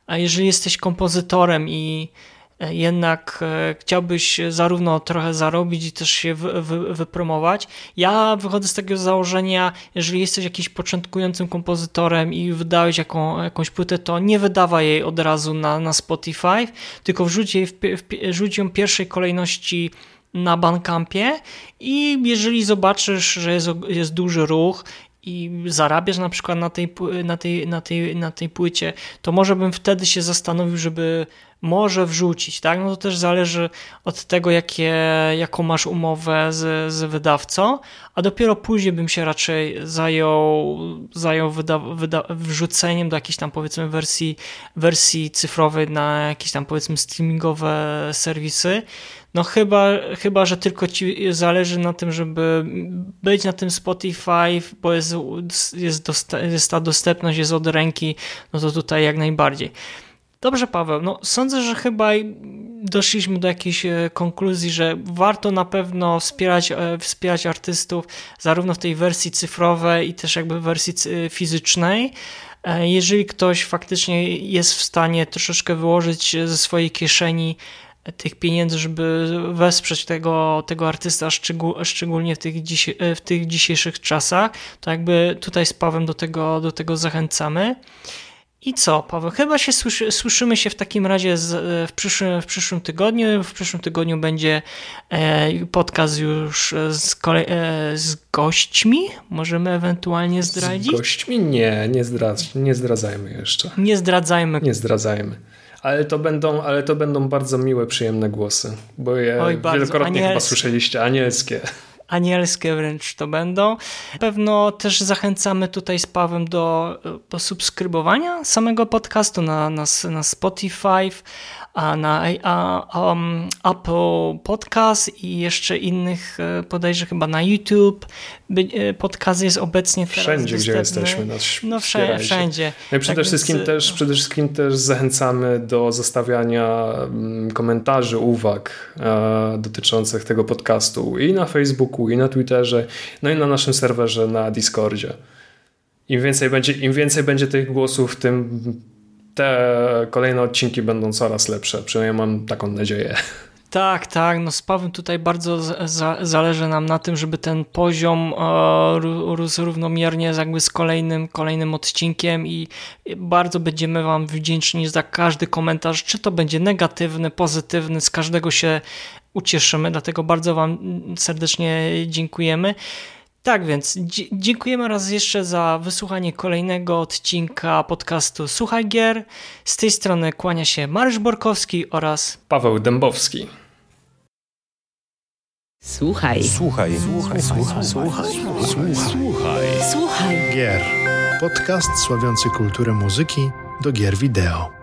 A jeżeli jesteś kompozytorem i jednak e, chciałbyś zarówno trochę zarobić i też się wy, wy, wypromować. Ja wychodzę z takiego założenia, jeżeli jesteś jakimś początkującym kompozytorem i wydałeś jaką, jakąś płytę, to nie wydawaj jej od razu na, na Spotify, tylko wrzuć, jej w, w, wrzuć ją pierwszej kolejności na Bandcampie i jeżeli zobaczysz, że jest, jest duży ruch i zarabiasz na przykład na tej, na, tej, na, tej, na tej płycie, to może bym wtedy się zastanowił, żeby może wrzucić, tak? No to też zależy od tego, jakie, jaką masz umowę z, z wydawcą, a dopiero później bym się raczej zajął, zajął wyda, wyda, wrzuceniem do jakiejś tam powiedzmy wersji, wersji cyfrowej na jakieś tam powiedzmy streamingowe serwisy. No chyba, chyba, że tylko ci zależy na tym, żeby być na tym Spotify, bo jest, jest, jest ta dostępność, jest od ręki, no to tutaj jak najbardziej. Dobrze, Paweł. No, sądzę, że chyba doszliśmy do jakiejś e, konkluzji, że warto na pewno wspierać, e, wspierać artystów zarówno w tej wersji cyfrowej i też jakby wersji fizycznej. E, jeżeli ktoś faktycznie jest w stanie troszeczkę wyłożyć ze swojej kieszeni tych pieniędzy, żeby wesprzeć tego, tego artysta, szczególnie w tych, w tych dzisiejszych czasach, to jakby tutaj z Pawem do tego, do tego zachęcamy. I co, Paweł? Chyba się słyszy, słyszymy się w takim razie z, e, w, przyszłym, w przyszłym tygodniu. W przyszłym tygodniu będzie e, podcast już z, kolej, e, z gośćmi. Możemy ewentualnie zdradzić? Z gośćmi? Nie, nie, zdradz, nie zdradzajmy jeszcze. Nie zdradzajmy. Nie zdradzajmy. Ale to, będą, ale to będą bardzo miłe, przyjemne głosy, bo je Oj, wielokrotnie chyba słyszeliście, anielskie anielskie wręcz to będą. Pewno też zachęcamy tutaj z Pawem do, do subskrybowania samego podcastu na, na, na Spotify, a na a, um, Apple Podcast i jeszcze innych, e, podejrzewam chyba na YouTube. E, podcast jest obecnie teraz Wszędzie, dostępny. gdzie jesteśmy. Nas no wszędzie. wszędzie. No przede, tak wszystkim więc... też, przede wszystkim też zachęcamy do zostawiania mm, komentarzy, uwag e, dotyczących tego podcastu i na Facebooku, i na Twitterze, no i na naszym serwerze na Discordzie. Im więcej będzie, im więcej będzie tych głosów, tym te kolejne odcinki będą coraz lepsze. Przynajmniej mam taką nadzieję. (laughs) Tak, tak. No z Pawłem tutaj bardzo za, zależy nam na tym, żeby ten poziom e, rósł równomiernie jakby z kolejnym, kolejnym odcinkiem i bardzo będziemy Wam wdzięczni za każdy komentarz, czy to będzie negatywny, pozytywny, z każdego się ucieszymy, dlatego bardzo Wam serdecznie dziękujemy. Tak więc dziękujemy raz jeszcze za wysłuchanie kolejnego odcinka podcastu Słuchaj Gier. Z tej strony kłania się Mariusz Borkowski oraz Paweł Dębowski. Słuchaj. Słuchaj. Słuchaj. Słuchaj. Słuchaj. Słuchaj. Słuchaj. Gier. Podcast sławiący kulturę muzyki do gier wideo.